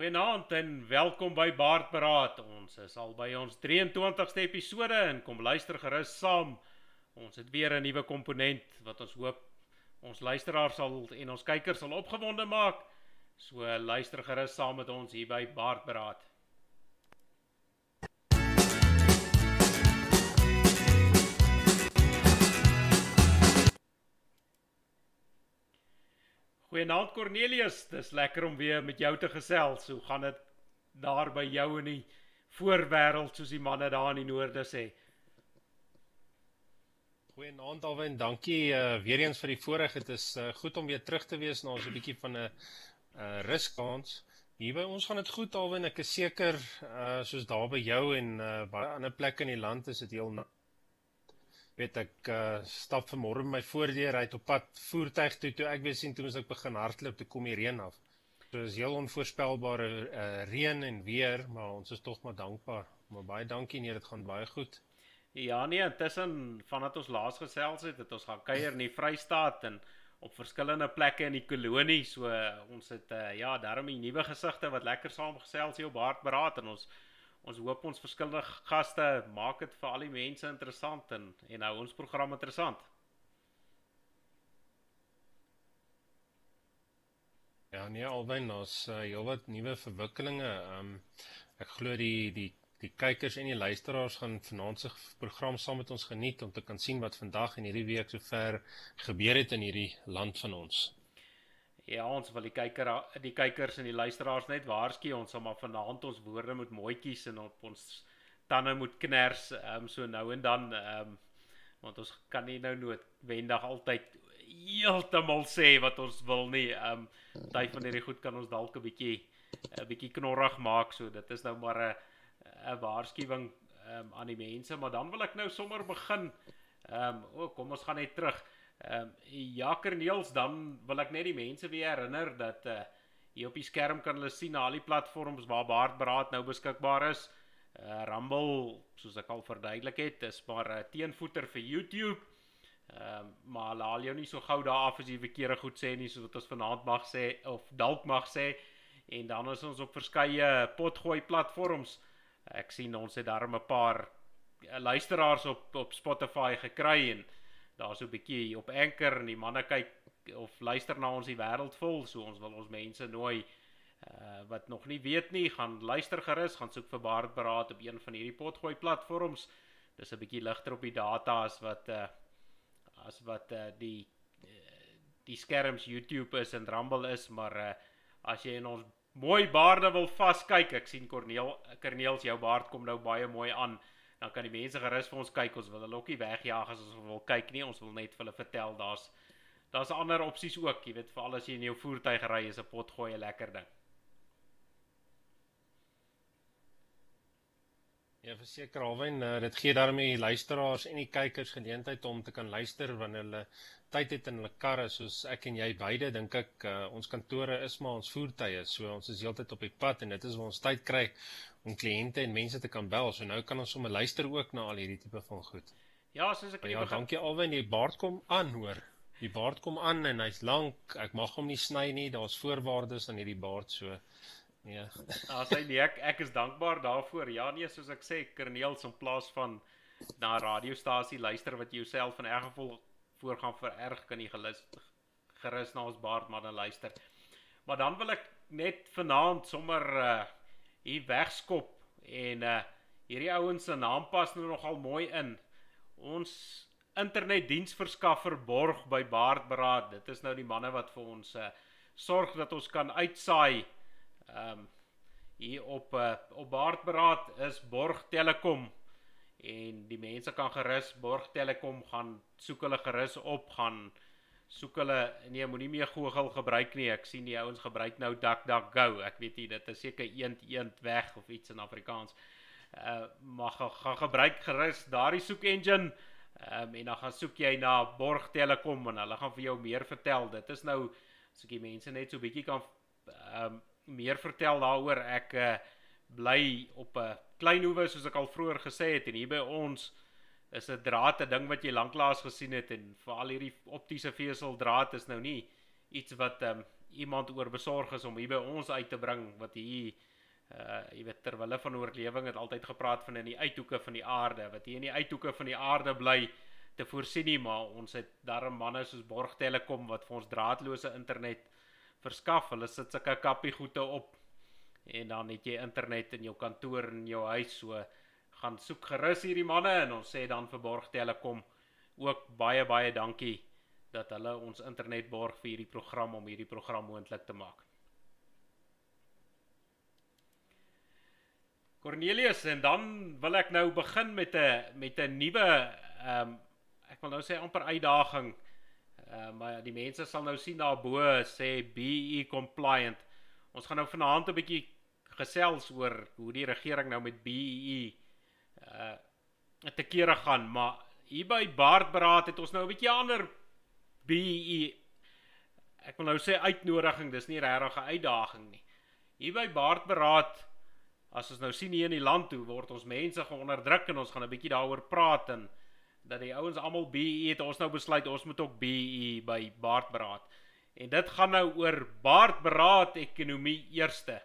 Goeienaand en welkom by Baardberaad. Ons is al by ons 23ste episode en kom luister gerus saam. Ons het weer 'n nuwe komponent wat ons hoop ons luisteraars sal en ons kykers sal opgewonde maak. So luister gerus saam met ons hier by Baardberaad. Goeienaand Cornelius, dis lekker om weer met jou te gesels. Hoe gaan dit daar by jou in die voorwêreld soos die manne daar in die noorde sê? Goeienaand Alwyn, dankie uh, weer eens vir die voorreg. Dit is uh, goed om weer terug te wees na ons 'n bietjie van 'n uh, ruskans. Hier by ons gaan dit goed Alwyn. Ek is seker uh, soos daar by jou en uh, baie ander plekke in die land is dit heel weet ek uh, stap vanmôre my voordeur uit op pad voertuig toe toe ek weer sien toe ons ek begin hardloop toe kom die reën af. So is heel onvoorspelbare uh, reën en weer, maar ons is tog maar dankbaar. Maar baie dankie nee, dit gaan baie goed. Ja nee, intussen vandat ons laas gesels het, het ons gaan kuier in die Vrystaat en op verskillende plekke in die kolonie. So uh, ons het uh, ja, daarmee nuwe gesigte wat lekker saamgesels hier op Hartberaad en ons ons hoop ons verskillende gaste maak dit vir al die mense interessant en en hou ons program interessant. Ja, nee, alwen ons uh, heelwat nuwe verwikkelinge. Ehm um, ek glo die die die kykers en die luisteraars gaan vanaand se program saam met ons geniet om te kan sien wat vandag en hierdie week sover gebeur het in hierdie land van ons. Ja, ons wil die kyker die kykers en die luisteraars net waarsku ons sal maar vanaand ons woorde moet mooi kies en op ons tande moet kners um, so nou en dan um, want ons kan nie nou noodwendig altyd heeltemal sê wat ons wil nie. Um tyd van hierdie goed kan ons dalk 'n bietjie 'n bietjie knorrig maak so dit is nou maar 'n 'n waarskuwing um, aan die mense, maar dan wil ek nou sommer begin. Ehm um, o, kom ons gaan net terug. Ehm um, ja, Kerniels, dan wil ek net die mense weer herinner dat uh hier op die skerm kan hulle sien al die platforms waar Baardbraad nou beskikbaar is. Uh Rumble, soos ek al verduidelik het, is maar 'n uh, teenvoeter vir YouTube. Ehm um, maar laal jou nie so gou daar af as jy verkeerde goed sê nie, soos wat ons vanaand mag sê of dalk mag sê. En dan is ons op verskeie potgooi platforms. Ek sien ons het daar 'n paar luisteraars op op Spotify gekry en daar so 'n bietjie op Anchor en die manne kyk of luister na ons die wêreld vol, so ons wil ons mense nooi uh wat nog nie weet nie, gaan luister gerus, gaan soek vir Baardberaad op een van hierdie potgooi platforms. Dis 'n bietjie ligter op die data as wat uh as wat uh die uh, die skerms YouTube is en Rumble is, maar uh as jy in ons mooi baarde wil vaskyk, ek sien Corneel Corneels jou baard kom nou baie mooi aan dan kan die mense gerus vir ons kyk. Ons wil hulle ook nie wegjaag as ons wil kyk nie. Ons wil net vir hulle vertel daar's daar's ander opsies ook. Jy weet, veral as jy in jou voertuig ry, is 'n potgooi 'n lekker ding. Ja, verseker alwen, uh, dit gee daarmee luisteraars en die kykers geleentheid om te kan luister wanneer hulle tyd het in hulle karre soos ek en jy beide dink ek uh, ons kantore is maar ons voertuie so ons is heeltyd op die pad en dit is waar ons tyd kry om kliënte en mense te kan bel. So nou kan ons sommer luister ook na al hierdie tipe van goed. Ja, soos ek Ja, dankie Alwyn, die baard kom aan, hoor. Die baard kom aan en hy's lank. Ek mag hom nie sny nie. Daar's voorwaardes aan hierdie baard, so ja. As hy nee, ek ek is dankbaar daarvoor. Ja, nee, soos ek sê, Kerneels in plaas van na radiostasie luister wat jouself in erg geval voorgaan vererg kan jy gelus gerus na ons baard maar dan luister. Maar dan wil ek net vanaand sommer uh hier wegskop en uh hierdie ouens se naam pas nou nogal mooi in. Ons internetdiensverskaffer borg by Baardberaad. Dit is nou die manne wat vir ons uh sorg dat ons kan uitsaai. Um hier op uh op Baardberaad is Borg Telekom en die mense kan gerus Borg Telekom gaan soek hulle gerus op gaan soek hulle nee moenie meer Google gebruik nie. Ek sien die ouens gebruik nou DuckDuckGo. Ek weet nie dit is seker eend eend weg of iets in Afrikaans. Uh maar gaan ga gebruik gerus daardie soek engine um, en dan gaan soek jy na Borg Telekom en hulle gaan vir jou meer vertel. Dit is nou as ek die mense net so bietjie kan um, meer vertel daaroor ek uh, bly op 'n klein hoewe soos ek al vroeër gesê het en hier by ons is 'n draad 'n ding wat jy lanklaas gesien het en vir al hierdie optiese vesel draad is nou nie iets wat um, iemand oor besorg is om hier by ons uit te bring wat hier uh jy weet terwyl hulle van oorlewing het altyd gepraat van in die uithoeke van die aarde. Wat hier in die uithoeke van die aarde bly te voorsien nie maar ons het darm manne soos Borg Telecom wat vir ons draadloose internet verskaf. Hulle sit sulke kappie goede op en dan het jy internet in jou kantoor en jou huis so gaan soek gerus hierdie manne en ons sê dan vir Borg Telecom ook baie baie dankie dat hulle ons internet borg vir hierdie program om hierdie program moontlik te maak. Cornelius en dan wil ek nou begin met 'n met 'n nuwe ehm um, ek wil nou sê amper uitdaging. Ehm uh, maar die mense sal nou sien daarbo sê BE compliant. Ons gaan nou vanaand 'n bietjie gesels oor hoe die regering nou met BE uh te kere gaan, maar hier by Baardberaad het ons nou 'n bietjie ander BE ek wil nou sê uitnodiging, dis nie regtig 'n uitdaging nie. Hier by Baardberaad as ons nou sien hier in die land toe word ons mense geonderdruk en ons gaan 'n bietjie daaroor praat en dat die ouens almal BE het ons nou besluit ons moet ook BE by Baardberaad. En dit gaan nou oor Baardberaad ekonomie eerste.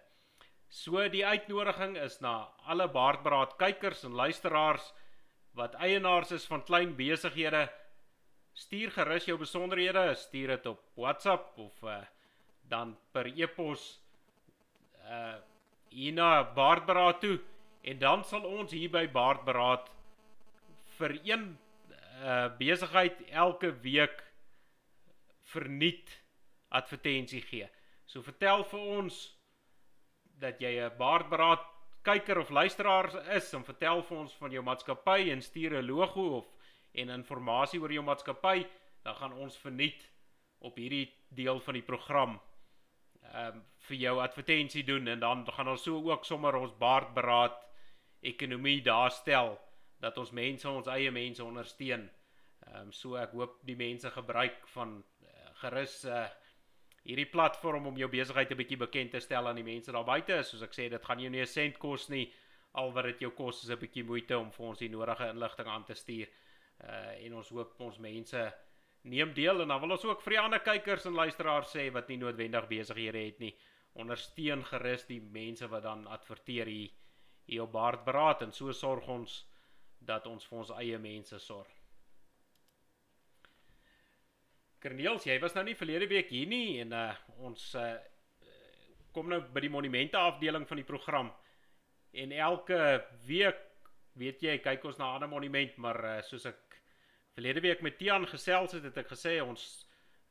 So die uitnodiging is na alle Baardberaad kykers en luisteraars wat eienaars is van klein besighede stuur gerus jou besonderhede, stuur dit op WhatsApp of uh, dan per e-pos uh hier na Baardberaad toe en dan sal ons hier by Baardberaad vir een uh besigheid elke week verniet advertensie gee. So vertel vir ons dat jy 'n Baardberaad kyker of luisteraar is en vertel vir ons van jou maatskappy en stuur 'n logo of en inligting oor jou maatskappy, dan gaan ons verniet op hierdie deel van die program ehm um, vir jou advertensie doen en dan gaan ons so ook sommer ons baard beraad ekonomie daar stel dat ons mense ons eie mense ondersteun. Ehm um, so ek hoop die mense gebruik van uh, gerus uh, hierdie platform om jou besigheid 'n bietjie bekend te stel aan die mense daar buite. Soos ek sê, dit gaan jou nie 'n sent kos nie. Al wat dit jou kos is 'n bietjie moeite om vir ons die nodige inligting aan te stuur uh en ons hoop ons mense neem deel en dan wil ons ook vir die ander kykers en luisteraars sê wat nie noodwendig besighede het nie ondersteun gerus die mense wat dan adverteer hier hier op Baard Beraad en so sorg ons dat ons vir ons eie mense sorg. Kerniels, jy was nou nie verlede week hier nie en uh ons uh kom nou by die monumente afdeling van die program en elke week weet jy kyk ons na 'n ander monument maar uh, soos ek verlede week met Tian gesels het, het ek gesê ons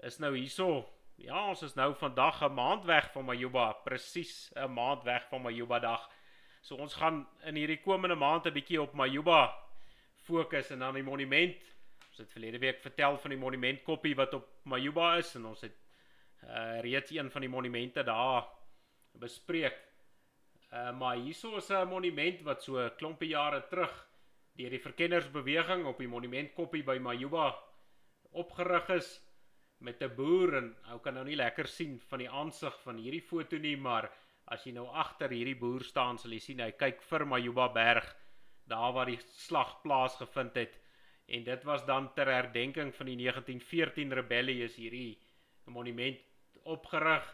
is nou hierso. Ja, ons is nou vandag 'n maand weg van Majuba, presies 'n maand weg van Majuba dag. So ons gaan in hierdie komende maand 'n bietjie op Majuba fokus en dan die monument. Ons het verlede week vertel van die monumentkoppie wat op Majuba is en ons het uh, reeds een van die monumente daar bespreek. Uh, maar hierso is 'n monument wat so 'n klompie jare terug deur die verkennersbeweging op die monumentkoppie by Majuba opgerig is met 'n boer en ou kan nou nie lekker sien van die aansig van hierdie foto nie, maar as jy nou agter hierdie boer staan, sal jy sien hy kyk vir Majuba berg, daar waar die slag plaasgevind het. En dit was dan ter herdenking van die 1914 rebellie is hierdie monument opgerig.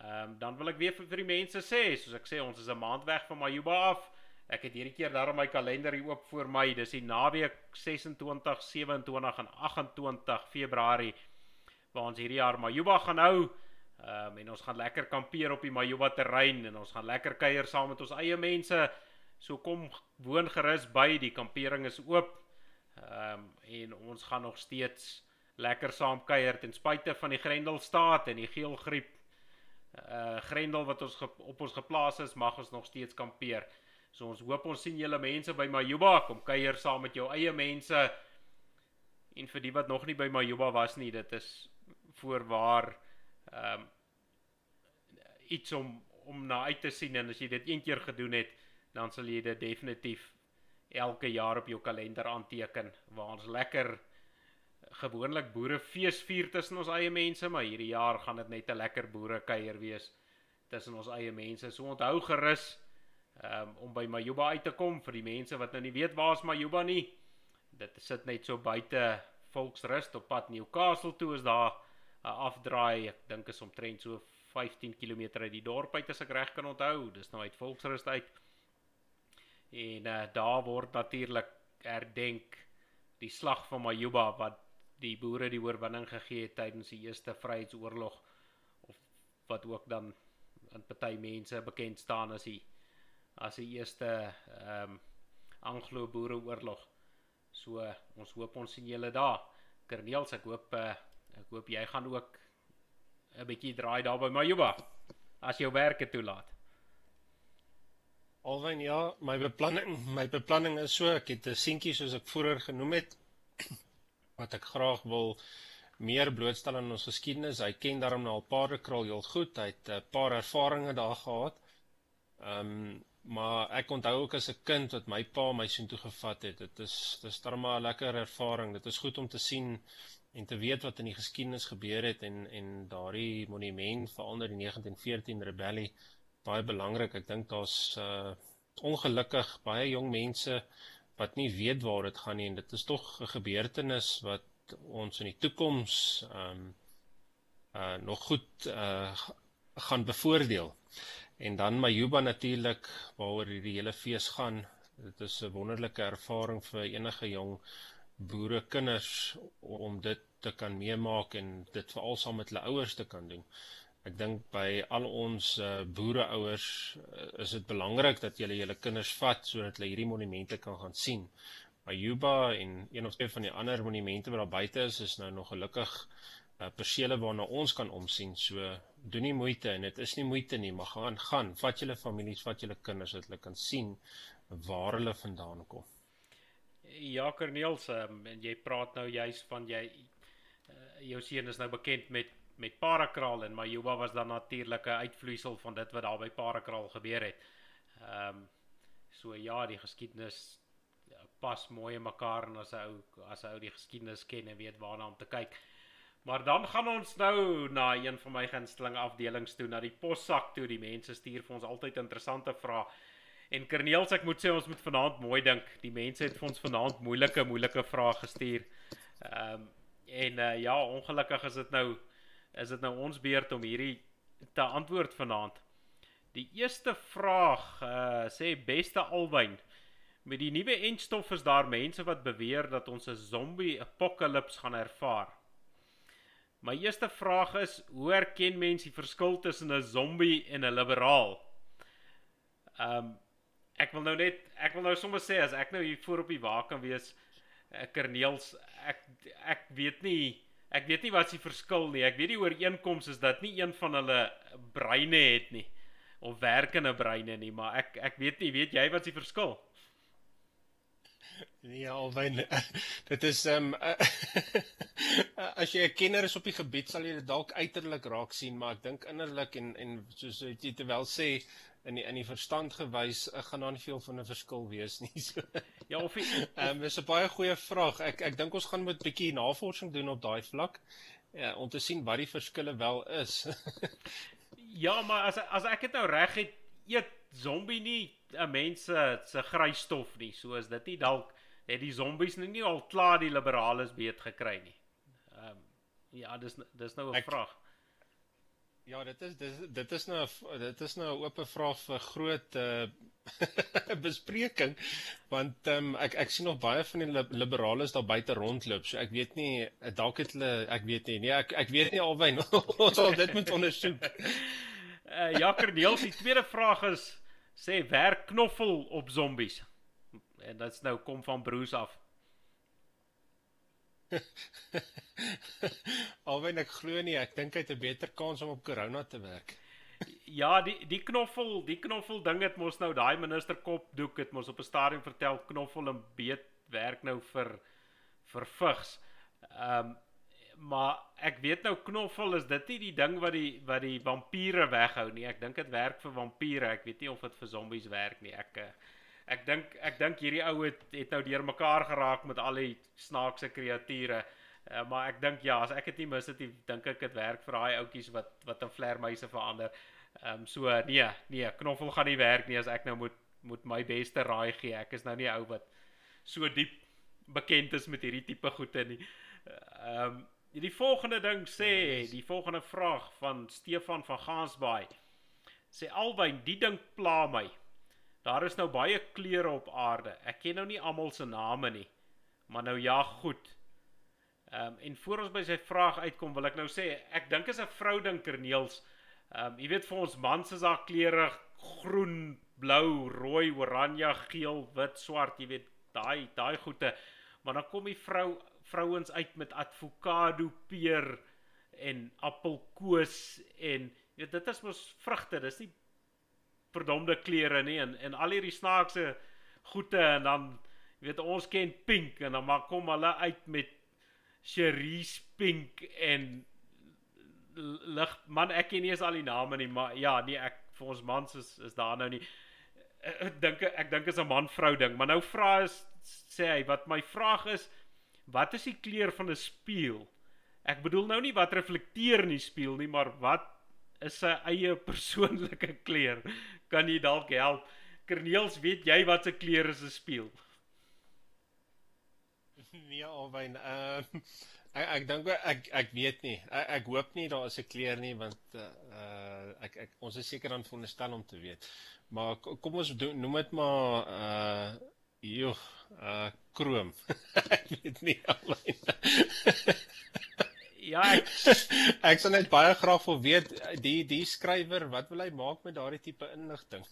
Ehm um, dan wil ek weer vir, vir die mense sê, soos ek sê, ons is 'n maand weg van Majuba af. Ek het hierdie keer daarom my kalender hier oop voor my. Dis die naweek 26, 27 en 28 Februarie waar ons hierdie jaar Majuba gaan hou. Ehm um, en ons gaan lekker kampeer op die Majuba terrein en ons gaan lekker kuier saam met ons eie mense. So kom woon gerus by, die kampering is oop. Ehm um, en ons gaan nog steeds lekker saam kuier ten spyte van die Grendelstaat en die geelgriep. Uh Grendel wat ons op ons geplaas is, mag ons nog steeds kampeer. So ons hoop ons sien julle mense by Majuba kom kuier saam met jou eie mense. En vir die wat nog nie by Majuba was nie, dit is voorwaar ehm um, iets om om na uit te sien en as jy dit een keer gedoen het, dan sal jy dit definitief elke jaar op jou kalender aanteken waar ons lekker gewoonlik boerefees vier tussen ons eie mense, maar hierdie jaar gaan dit net 'n lekker boere kuier wees tussen ons eie mense. So onthou gerus um, om by Majuba uit te kom vir die mense wat nou nie weet waar is Majuba nie. Dit sit net so buite Volksrust op pad Newcastle toe is daar afdraai. Ek dink is omtrent so 15 km uit die dorp uit as ek reg kan onthou. Dis nou uit Volksrust uit. En uh, daar word natuurlik herdenk die slag van Majuba wat die boere die oorwinning gegee het tydens die Eerste Vryheidsoorlog of wat ook dan aan party mense bekend staan as die as die eerste ehm um, Anglo-Boereoorlog. So ons hoop ons sien julle daar. Kerniels, ek hoop uh, ek hoop jy gaan ook 'n bietjie draai daar by Majuba as jou werke toelaat. Alwen ja, my beplanning, my beplanning is so, ek het 'n seentjie soos ek vroeër genoem het wat ek graag wil meer blootstel aan ons geskiedenis. Hy ken daarom nou al paardekraal heel goed. Hy het 'n paar ervarings daar gehad. Ehm um, maar ek onthou ook as 'n kind wat my pa my sien toe gevat het. Dit is dis darem 'n lekker ervaring. Dit is goed om te sien en te weet wat in die geskiedenis gebeur het en en daardie monument veral in die 1914 rebellie baie belangrik. Ek dink daar's uh ongelukkig baie jong mense wat nie weet waar dit gaan nie en dit is tog 'n gebeurtenis wat ons in die toekoms um uh nog goed uh gaan bevoordeel. En dan Majuba natuurlik waaroor hierdie hele fees gaan. Dit is 'n wonderlike ervaring vir enige jong boere kinders om dit te kan meemaak en dit veral saam met hulle ouers te kan doen. Ek dink by al ons uh, boereouers uh, is dit belangrik dat julle julle kinders vat sodat hulle hierdie monumente kan gaan sien. Ayuba en een of twee van die ander monumente wat daar buite is, is nou nog gelukkig uh, persele waarna ons kan omsien. So doen nie moeite en dit is nie moeite nie, maar gaan gaan, vat julle families, vat julle kinders dat hulle kan sien waar hulle vandaan kom. Ja, Corneels, um, en jy praat nou juis van jy uh, jou seun is nou bekend met met Parakraal en Majuba was dan natuurlik 'n uitvloeisel van dit wat daar by Parakraal gebeur het. Ehm um, so ja, die geskiedenis ja, pas mooi in mekaar en as ou as ou die geskiedenis ken en weet waarna om te kyk. Maar dan gaan ons nou na een van my gunsteling afdelings toe, na die possak toe. Die mense stuur vir ons altyd interessante vrae. En Kerniels, ek moet sê ons moet vanaand mooi dink. Die mense het vir ons vanaand moeilike moeilike vrae gestuur. Ehm um, en uh, ja, ongelukkig is dit nou is dit nou ons beurt om hierdie te antwoord vanaand. Die eerste vraag uh sê beste Alwyn, met die nuwe entstof is daar mense wat beweer dat ons 'n zombie apokalips gaan ervaar. My eerste vraag is, hoe erken mense die verskil tussen 'n zombie en 'n liberaal? Um ek wil nou net ek wil nou sommer sê as ek nou hier voor op die wa kan wees, 'n uh, kerneels, ek ek weet nie Ek weet nie wat se verskil nie. Ek weet die ooreenkoms is dat nie een van hulle breine het nie of werkende breine nie, maar ek ek weet nie, weet jy wat se verskil? Nee, alwyn dit is ehm um, as jy 'n kenner is op die gebied sal jy dit dalk uiterlik raak sien, maar ek dink innerlik en en soos jy terwyl sê in die in die verstand gewys gaan daar nie veel van 'n verskil wees nie. So. Ja, of ehm um, dis 'n baie goeie vraag. Ek ek dink ons gaan moet 'n bietjie navorsing doen op daai vlak ja, om te sien wat die verskille wel is. ja, maar as as ek dit nou reg het, eet zombie nie 'n mens se grysstof nie. So is dit nie dalk het die zombies nou nie al klaar die liberales beet gekry nie. Ehm um, ja, dis dis nou 'n vraag. Ja, dit is dit, dit is nou dit is nou 'n oop vraag vir groot uh, bespreking want um, ek ek sien nog baie van die liberales daar buite rondloop. So ek weet nie dalk het hulle ek weet nie. Nee, ek ek weet nie alwyn ons sal dit moet ondersoek. uh, Jakker Deels, die tweede vraag is sê werk knoffel op zombies. En dit's nou kom van broers af. Alwen ek glo nie, ek dink hy het 'n beter kans om op corona te werk. Ja, die die knoffel, die knoffel ding het mos nou daai minister kop doek het mos op 'n stadium vertel knoffel en beet werk nou vir vir vigs. Ehm um, maar ek weet nou knoffel is dit nie die ding wat die wat die vampiere weghou nie. Ek dink dit werk vir vampiere. Ek weet nie of dit vir zombies werk nie. Ek uh, ek dink ek dink hierdie ou het het nou deurmekaar geraak met al die snaakse kreature. Uh, maar ek dink ja, as ek dit nie mis het, dink ek dit werk vir daai ouetjies wat wat in vlermuise verander. Ehm um, so nee, nee, knoffel gaan nie werk nie as ek nou moet moet my beste raai gee. Ek is nou nie ou wat so diep bekend is met hierdie tipe goede nie. Ehm um, die volgende ding sê, die volgende vraag van Stefan van Gansbaai. Sê albei die ding pla my. Daar is nou baie kleure op aarde. Ek ken nou nie almal se name nie. Maar nou ja, goed. Ehm um, en voor ons by sy vraag uitkom, wil ek nou sê ek dink is 'n vrou ding Kerneels. Ehm um, jy weet vir ons mans is daar kleure groen, blou, rooi, oranje, geel, wit, swart, jy weet daai daai goede. Maar dan kom die vrou vrouens uit met avokado, peer en appelkoos en jy weet dit is mos vrugte, dis nie verdomde kleure nie en en al hierdie snaakse goede en dan weet ons ken pink en dan maar kom hulle uit met cerise pink en lig man ek ken nie eens al die name nie maar ja nee ek vir ons mans is is daar nou nie ek dink ek dink is 'n man vrou ding maar nou vra is sê hy wat my vraag is wat is die kleur van 'n spieël? Ek bedoel nou nie wat reflekteer in die spieël nie, maar wat is sy eie persoonlike kleur? Kan jy dalk help? Kerneels, weet jy wat se kleur is 'n spieël? Nee, Alwyn, ehm uh, ek ek dink ek ek weet nie. Ek, ek hoop nie daar is 'n kleur nie want uh ek ek ons is seker aan veronderstel om te weet. Maar kom ons doen, noem dit maar uh Joh, uh krom. ek weet nie alleen. Ja, ek ek sou net baie graag wil weet die die skrywer, wat wil hy maak met daardie tipe inligting?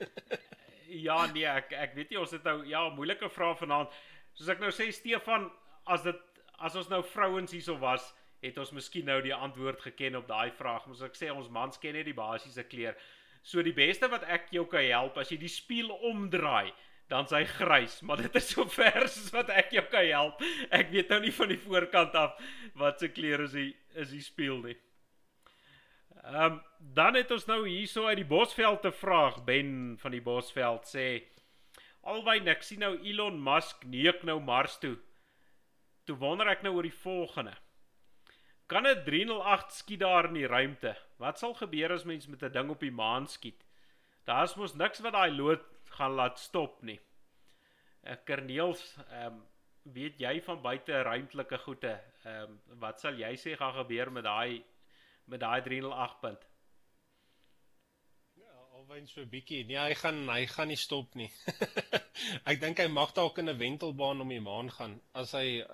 ja, nee, ek ek weet nie ons het nou ja, moeilike vrae vanaand. Soos ek nou sê Stefan, as dit as ons nou vrouens hierso was, het ons miskien nou die antwoord geken op daai vraag. Ons ek sê ons mans ken net die basiese kleer. So die beste wat ek jou kan help as jy die spieël omdraai dan sy grys, maar dit is so ver soos wat ek jou kan help. Ek weet nou nie van die voorkant af wat se kleur is hy is hy speel nie. Ehm um, dan het ons nou hierso uit die Bosveld te vraag Ben van die Bosveld sê alwyn ek sien nou Elon Musk neek nou Mars toe. Toe wonder ek nou oor die volgende. Kan 'n 308 skiet daar in die ruimte? Wat sal gebeur as mens met 'n ding op die maan skiet? Daar's mos niks wat daai gaan laat stop nie. Ek uh, Kerneels, ehm um, weet jy van buite ruimtelike goede? Ehm um, wat sal jy sê gaan gebeur met daai met daai 308 punt? Ja, alwen so 'n bietjie. Nee, hy gaan hy gaan nie stop nie. ek dink hy mag dalk in 'n wentelbaan om die maan gaan as hy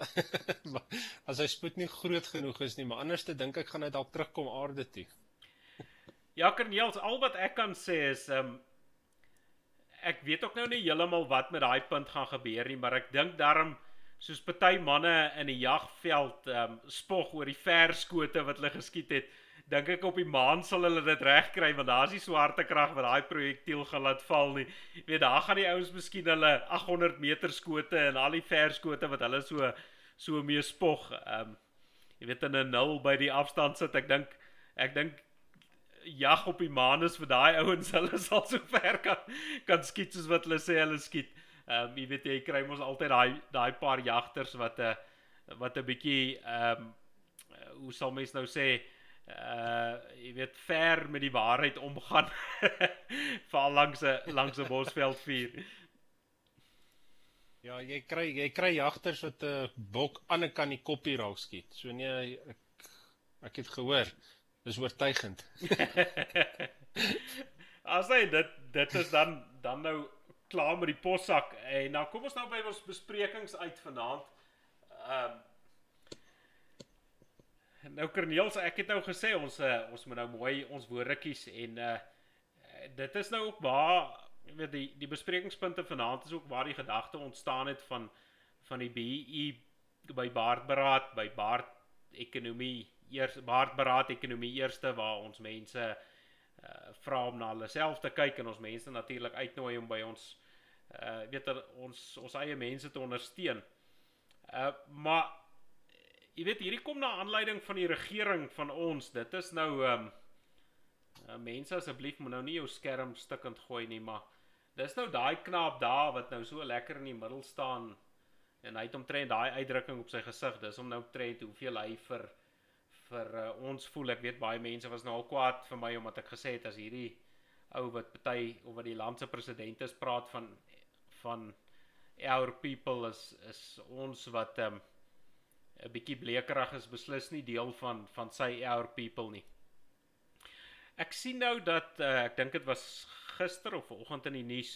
as hy spoed nie groot genoeg is nie, maar anderste dink ek gaan hy dalk terugkom aarde toe. Ja, Kerneels, al wat ek kan sê is ehm um, ek weet ook nou nie heeltemal wat met daai punt gaan gebeur nie, maar ek dink daarom soos party manne in 'n jagveld ehm um, spog oor die verskote wat hulle geskiet het, dink ek op die maan sal hulle dit regkry want daar's nie swarte krag wat daai projektiel gaan laat val nie. Jy weet daar gaan die ouens miskien hulle 800 meter skote en al die verskote wat hulle so so mee spog. Ehm um, jy weet in 'n nul by die afstand sit ek dink ek dink jag op die maan is vir daai ouens hulle sal so ver kan kan skiet soos wat hulle sê hulle skiet. Ehm um, jy weet jy kry mos altyd daai daai paar jagters wat 'n wat 'n bietjie ehm um, hoe sal mens nou sê uh jy weet ver met die waarheid omgaan val langs 'n langs 'n bosveld vuur. Ja, jy kry jy kry jagters wat 'n uh, bok aan 'n kan die koppie raak skiet. So nee ek ek het gehoor Dis oortuigend. As hy dit dit is dan dan nou klaar met die possak en nou kom ons nou by ons besprekings uit vanaand. Ehm um, Nou Corneels, ek het nou gesê ons uh, ons moet nou mooi ons woorde kies en uh dit is nou ook waar jy weet die die besprekingspunte vanaand is ook waar die gedagte ontstaan het van van die BE by Baardberaad by Baard ekonomie eers baardberaad ekonomie eerste waar ons mense uh vra om na hulle self te kyk en ons mense natuurlik uitnooi om by ons uh weet er, ons ons eie mense te ondersteun. Uh maar jy weet hierdie kom na aanleiding van die regering van ons. Dit is nou um uh, mense asseblief moet nou nie jou skerm stukkend gooi nie, maar dis nou daai knaap daar wat nou so lekker in die middel staan en hy het omtrent daai uitdrukking op sy gesig. Dis om nou omtrent hoeveel hy vir vir uh, ons voel ek weet baie mense was nou al kwaad vir my omdat ek gesê het as hierdie ou wat party of wat die land se president is praat van van our people is is ons wat um, 'n bietjie blekerig is beslis nie deel van van sy our people nie. Ek sien nou dat uh, ek dink dit was gister of vanoggend in die nuus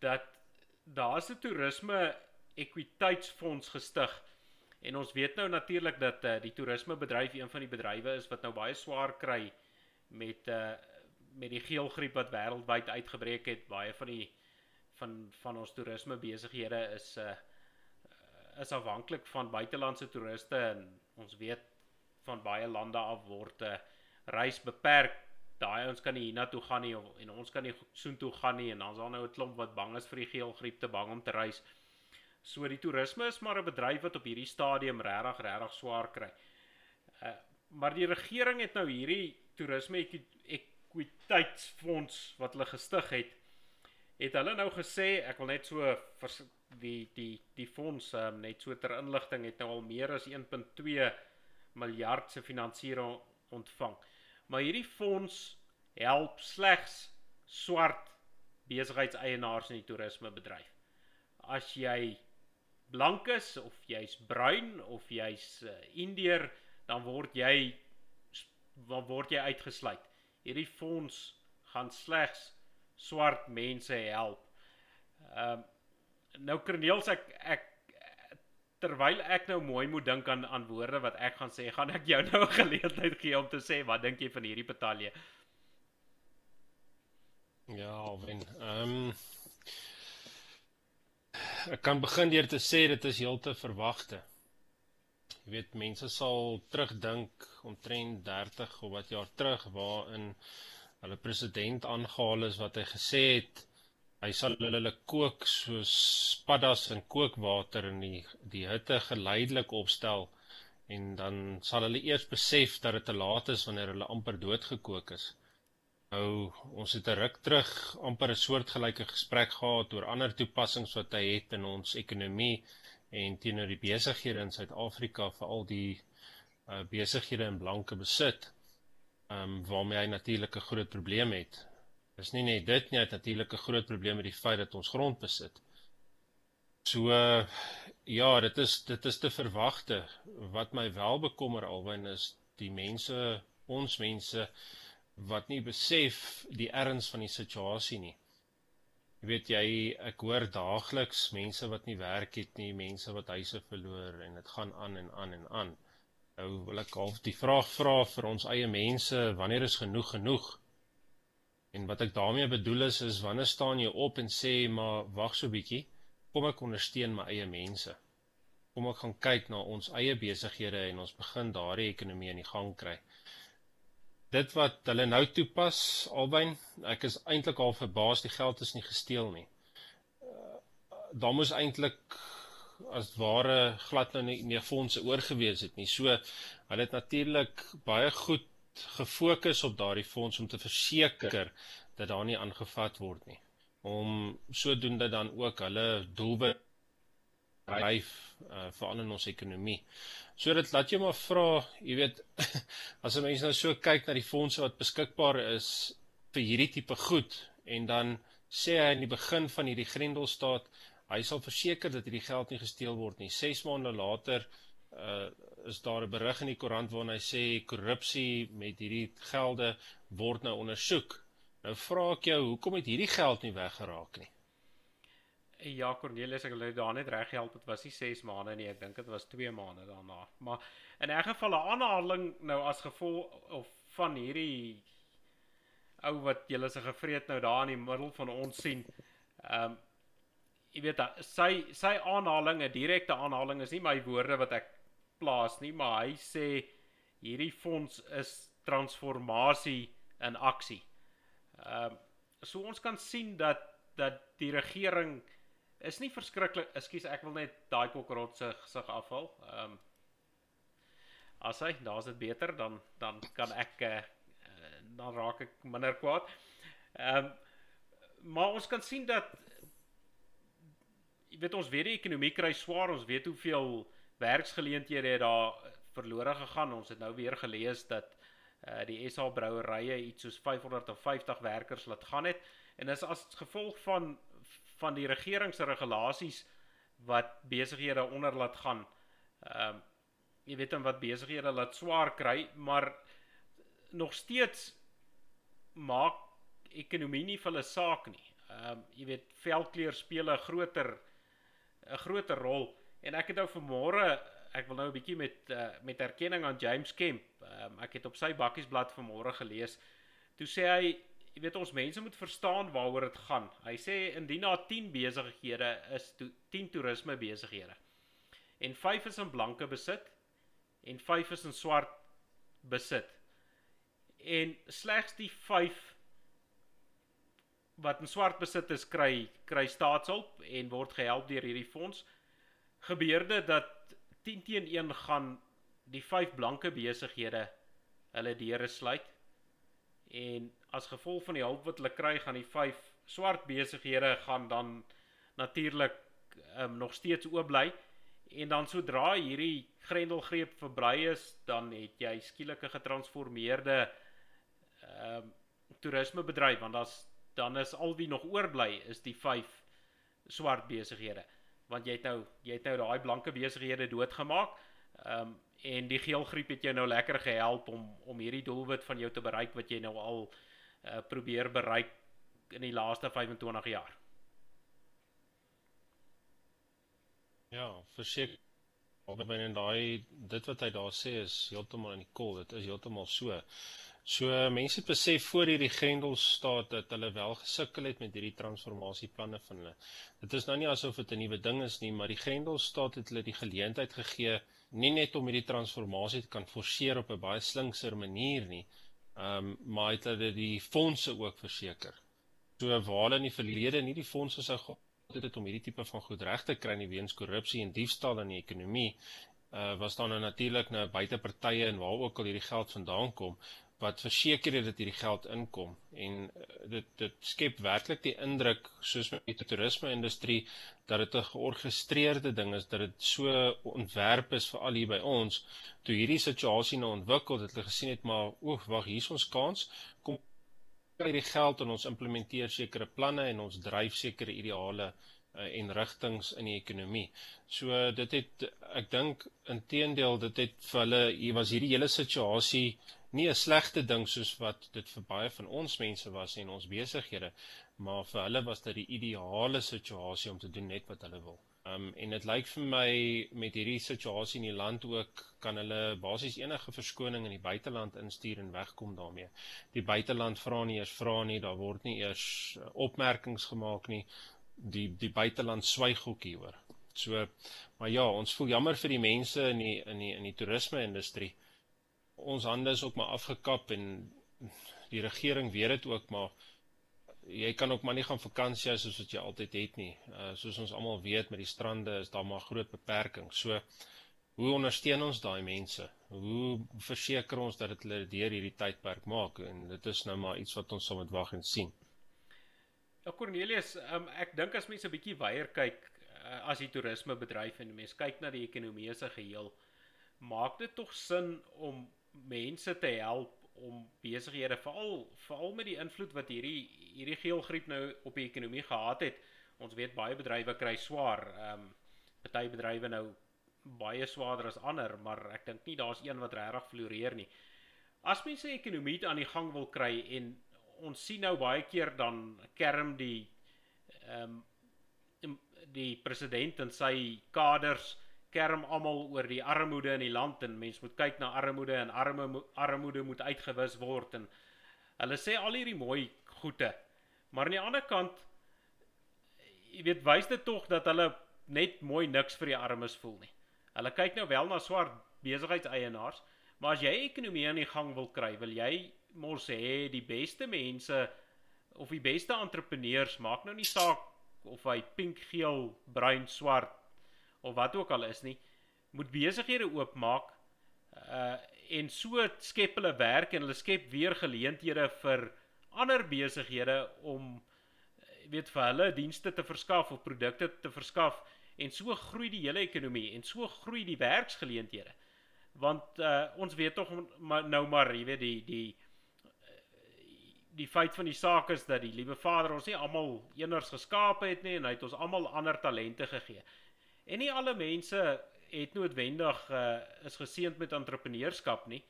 dat daar's 'n toerisme ekwiteitsfonds gestig. En ons weet nou natuurlik dat uh, die toerismebedryf een van die bedrywe is wat nou baie swaar kry met uh met die geelgriep wat wêreldwyd uitgebreek het. Baie van die van van ons toerisme besighede is uh is afhanklik van buitelandse toeriste en ons weet van baie lande af word 'n uh, reis beperk. Daai ons kan nie hiernatoe gaan nie of, en ons kan nie soontoe gaan nie en dan's daar nou 'n klomp wat bang is vir die geelgriep te bang om te reis. So die toerisme is maar 'n bedryf wat op hierdie stadium regtig regtig swaar kry. Uh maar die regering het nou hierdie toerisme ekwiteitsfonds wat hulle gestig het het hulle nou gesê ek wil net so die die die fonds um, net so ter inligting het nou al meer as 1.2 miljard se finansiering ontvang. Maar hierdie fonds help slegs swart besigheidseienaars in die toerismebedryf. As jy blank is of jy's bruin of jy's uh, Indeer, dan word jy dan word jy uitgesluit. Hierdie fonds gaan slegs swart mense help. Ehm um, nou Corneels ek ek terwyl ek nou mooi moet dink aan aan woorde wat ek gaan sê, gaan ek jou nou 'n geleentheid gee om te sê wat dink jy van hierdie betalje? Ja, wen. Ehm um, ek kan begin deur te sê dit is heeltemal verwagte. Jy weet mense sal terugdink omtrent 30 of wat jaar terug waarin hulle president aangehaal is wat hy gesê het hy sal hulle kook soos paddas in kookwater in die die hitte geleidelik opstel en dan sal hulle eers besef dat dit te laat is wanneer hulle amper doodgekook is. Nou ons het 'n ruk terug amper 'n soortgelyke gesprek gehad oor ander toepassings wat hy het in ons ekonomie en teenoor die besighede in Suid-Afrika veral die uh, besighede in blanke besit ehm um, waarmee hy natuurlik 'n groot probleem het. Dis nie net dit nie, hy het natuurlik 'n groot probleem met die feit dat ons grond besit. So uh, ja, dit is dit is te verwagte. Wat my wel bekommer alwen is die mense, ons mense wat nie besef die erns van die situasie nie. Jy weet jy, ek hoor daagliks mense wat nie werk het nie, mense wat huise verloor en dit gaan aan en aan en aan. Nou wil ek half die vraag vra vir ons eie mense, wanneer is genoeg genoeg? En wat ek daarmee bedoel is is wanneer staan jy op en sê maar wag so bietjie, kom ek ondersteun my eie mense. Kom ek gaan kyk na ons eie besighede en ons begin daardie ekonomie in die gang kry. Dit wat hulle nou toepas, albei, ek is eintlik al verbaas die geld is nie gesteel nie. Uh, daar moes eintlik as ware glad nou nie meer fondse oorgewees het nie. So hulle het natuurlik baie goed gefokus op daardie fonds om te verseker dat daar nie aangevat word nie. Om sodoende dan ook hulle doelwit dryf uh, veral in ons ekonomie. So dit laat jy maar vra, jy weet, as 'n mens nou so kyk na die fondse wat beskikbaar is vir hierdie tipe goed en dan sê hy in die begin van hierdie Grendelstaat hy sal verseker dat hierdie geld nie gesteel word nie. 6 maande later uh is daar 'n berig in die koerant waarin hy sê korrupsie met hierdie gelde word nou ondersoek. Nou vra ek jou, hoekom het hierdie geld nie weggeraak nie? Ja, Cornelius, ek net daar net reg help. Dit was nie 6 maande nie, ek dink dit was 2 maande daarna. Maar in 'n geval 'n aanhaling nou as gevolg of van hierdie ou wat julle se gevreet nou daar in die middel van ons sien. Ehm um, jy weet sy sy aanhaling 'n direkte aanhaling is nie my woorde wat ek plaas nie maar hy sê hierdie fonds is transformasie in aksie. Ehm uh, so ons kan sien dat dat die regering is nie verskriklik ekskuus ek wil net daai kokrot se gesig afhaal. Ehm um, as hy daar's dit beter dan dan kan ek uh, dan raak ek minder kwaad. Ehm um, maar ons kan sien dat jy weet ons weet die ekonomie kry swaar, ons weet hoeveel werksgeleenthede het daar verlore gegaan. Ons het nou weer gelees dat uh die SA brouerye iets soos 550 werkers laat gaan het en dis as gevolg van van die regering se regulasies wat besighede onder laat gaan. Ehm uh, jy weet dan wat besighede laat swaar kry, maar nog steeds maak ekonomie nie vir hulle saak nie. Ehm um, jy weet velkleur speel 'n groter 'n groter rol en ek het nou vanmôre ek wil nou 'n bietjie met uh, met erkenning aan James Kemp. Um, ek het op sy bakkiesblad vanmôre gelees. Toe sê hy jy weet ons mense moet verstaan waaroor dit gaan. Hy sê indien daar 10 besighede is, to, 10 toerisme besighede. En 5 is in blanke besit en 5 is in swart besit. En slegs die 5 wat in swart besit is kry kry staatshulp en word gehelp deur hierdie fonds. Gebeurde dat 10 teen 1 gaan die 5 blanke besighede hulle deure sluit en as gevolg van die hulp wat hulle kry gaan die vyf swart besighede gaan dan natuurlik um, nog steeds oop bly en dan sodra hierdie grendelgreep verbrei is dan het jy skielik 'n getransformeerde ehm um, toerismebedryf want daar's dan is al wie nog oorbly is die vyf swart besighede. Want jy het nou jy het nou daai blanke besighede doodgemaak ehm um, en die geelgriep het jou nou lekker gehelp om om hierdie doelwit van jou te bereik wat jy nou al probeer bereik in die laaste 25 jaar. Ja, verseker of binne daai dit wat hy daar sê is heeltemal in die kol, dit is heeltemal so. So mense besef voor hierdie Grendel staat dat hulle wel gesukkel het met hierdie transformasieplanne van hulle. Dit is nou nie asof dit 'n nuwe ding is nie, maar die Grendel staat het hulle die geleentheid gegee nie net om hierdie transformasie te kan forceer op 'n baie slinkser manier nie, Ehm um, maar het hulle die fondse ook verseker. So waar hulle in die verlede nie die fondse sou gehad het om hierdie tipe van goed reg te kry nie weens korrupsie en diefstal in die ekonomie, uh was daar nou natuurlik nou buitepartye en waar ook al hierdie geld vandaan kom wat verseker het dat hierdie geld inkom en uh, dit dit skep werklik die indruk soos met die toerisme industrie dat dit 'n georgestreerde ding is dat dit so ontwerp is vir al hier by ons toe hierdie situasie nou ontwikkel het hulle gesien het maar oek wag hier's ons kans kom kry die geld en ons implementeer sekere planne en ons dryf sekere ideale uh, en rigtings in die ekonomie. So dit het ek dink inteendeel dit het vir hulle hier was hierdie hele situasie nie 'n slegte ding soos wat dit vir baie van ons mense was en ons besighede, maar vir hulle was dit die ideale situasie om te doen net wat hulle wil. Um en dit lyk vir my met hierdie situasie in die land ook kan hulle basies enige verskoning in die buiteland instuur en wegkom daarmee. Die buiteland vra nie eers vra nie, daar word nie eers uh, opmerkings gemaak nie. Die die buiteland swyg ook hieroor. So maar ja, ons voel jammer vir die mense in die in die in die toerisme industrie ons hande is ook maar afgekap en die regering weet dit ook maar jy kan ook maar nie gaan vakansie hou soos wat jy altyd het nie. Uh soos ons almal weet met die strande is daar maar groot beperkings. So hoe ondersteun ons daai mense? Hoe verseker ons dat dit hulle deur hierdie tydperk maak en dit is nou maar iets wat ons sal moet wag en sien. Ja Cornelius, um, ek dink as mense 'n bietjie weier kyk uh, as die toerismebedryf en mense kyk na die ekonomie as 'n geheel, maak dit tog sin om mense te help om besighede veral veral met die invloed wat hierdie hierdie geelgriep nou op die ekonomie gehad het. Ons weet baie bedrywe kry swaar. Ehm um, party bedrywe nou baie swaarder as ander, maar ek dink nie daar's een wat regtig floreer nie. As mense ekonomie aan die gang wil kry en ons sien nou baie keer dan kerm die ehm um, die president en sy kaders kerm almal oor die armoede in die land en mense moet kyk na armoede en arme armoede moet uitgewis word en hulle sê al hierdie mooi goeie. Maar aan die ander kant jy weet wys dit tog dat hulle net mooi niks vir die armes voel nie. Hulle kyk nou wel na swart besigheidseienaars, maar as jy ekonomie aan die gang wil kry, wil jy mos hê die beste mense of die beste entrepreneurs maak nou nie saak of hy pink, geel, bruin, swart of wat ook al is nie, moet besighede oopmaak uh en so skep hulle werk en hulle skep weer geleenthede vir ander besighede om weet vir hulle dienste te verskaf of produkte te verskaf en so groei die hele ekonomie en so groei die werksgeleenthede. Want uh ons weet tog nou maar, jy weet die die die feit van die saak is dat die liewe Vader ons nie almal eeners geskaap het nie en hy het ons almal ander talente gegee. En nie alle mense het noodwendig uh, is geseënd met entrepreneurskap nie.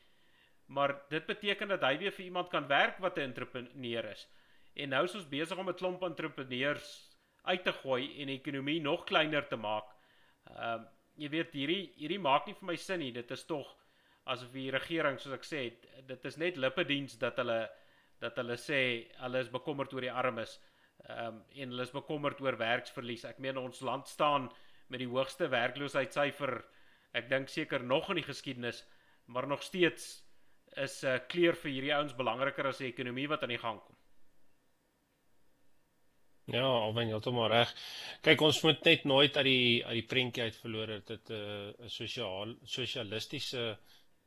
Maar dit beteken dat hy weer vir iemand kan werk wat 'n entrepreneur is. En nou is ons besig om 'n klomp entrepreneurs uit te gooi en die ekonomie nog kleiner te maak. Ehm uh, jy weet hierdie hierdie maak nie vir my sin nie. Dit is tog asof die regering soos ek sê, dit is net lippediens dat hulle dat hulle sê hulle is bekommerd oor die armes. Ehm um, en hulle is bekommerd oor werksverlies. Ek meen ons land staan met die hoogste werkloosheidssyfer ek dink seker nog in die geskiedenis, maar nog steeds is 'n uh, kleur vir hierdie ouens belangriker as die ekonomie wat aan die gang kom. Ja, alwen jy het hom reg. Kyk, ons moet net nooit uit die uit die prentjie uit verloor dat dit 'n uh, 'n sosiaal sosialistiese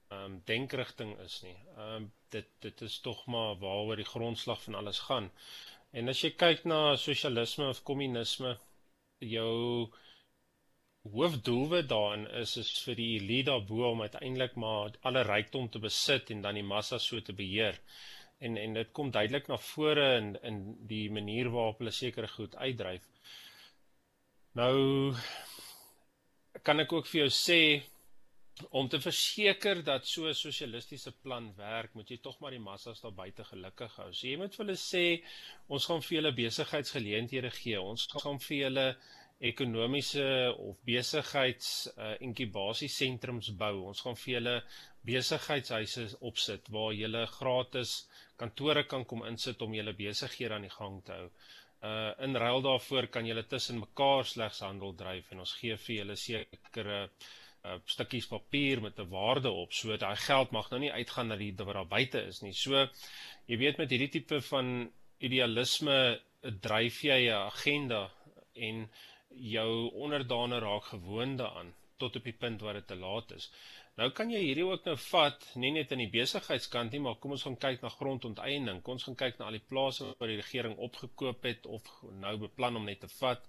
ehm um, denkrigting is nie. Ehm um, dit dit is tog maar waaroor die grondslag van alles gaan. En as jy kyk na sosialisme of kommunisme, jou hoofdoelwit daarin is is vir die elite daarbo om uiteindelik maar alle rykdom te besit en dan die massa so te beheer. En en dit kom duidelik na vore in in die manier waarop hulle sekere goed uitdryf. Nou kan ek ook vir jou sê om te verseker dat so 'n sosialistiese plan werk, moet jy tog maar die massas daar buite gelukkig hou. So jy moet vir hulle sê ons gaan vir julle besigheidsgeleenthede gee. Ons gaan vir julle ekonomiese of besigheids uh, inkubasiesentrums bou. Ons gaan vir julle besigheidshuise opsit waar julle gratis kantore kan kom insit om julle besighede aan die gang te hou. Uh in ruil daarvoor kan julle tussen mekaar slegs handel dryf en ons gee vir julle sekere uh stukkies papier met 'n waarde op. So daai geld mag nou nie uitgaan na die wat daar buite is nie. So jy weet met hierdie tipe van idealisme dryf jy 'n agenda en jou onderdane raak gewoond daaraan tot op die punt waar dit te laat is. Nou kan jy hierdie ook nou vat, nie net in die besigheidskant nie, maar kom ons gaan kyk na grondonteiening. Kom ons gaan kyk na al die plase wat die regering opgekoop het of nou beplan om net te vat.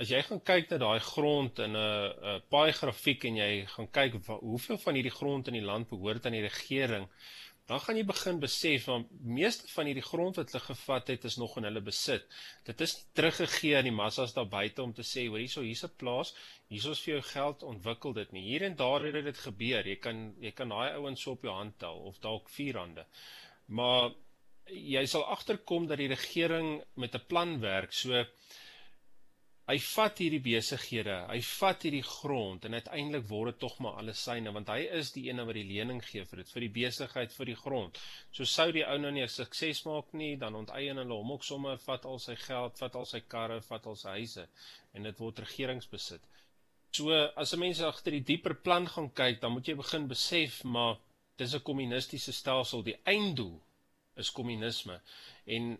As jy gaan kyk na daai grond in 'n paai grafiek en jy gaan kyk hoeveel van hierdie grond in die land behoort aan die regering, dan gaan jy begin besef van meeste van hierdie grond wat hulle gevat het is nog in hulle besit. Dit is teruggegee aan die massas daar buite om te sê, hoor hierso hier's 'n plaas, hierso's vir jou geld, ontwikkel dit nie. Hier en daar het dit gebeur. Jy kan jy kan daai ouens so op jou hand tel of dalk vier hande. Maar jy sal agterkom dat die regering met 'n plan werk. So hy vat hierdie besighede, hy vat hierdie grond en uiteindelik word dit tog maar alles syne want hy is die een wat die lening gee vir dit vir die besigheid vir die grond. So sou die ou nou nie sukses maak nie, dan onteien hulle hom ook sommer vat al sy geld, vat al sy karre, vat al sy huise en dit word regeringsbesit. So as 'n mens agter die dieper plan gaan kyk, dan moet jy begin besef maar dis 'n kommunistiese stelsel, die einddoel is kommunisme en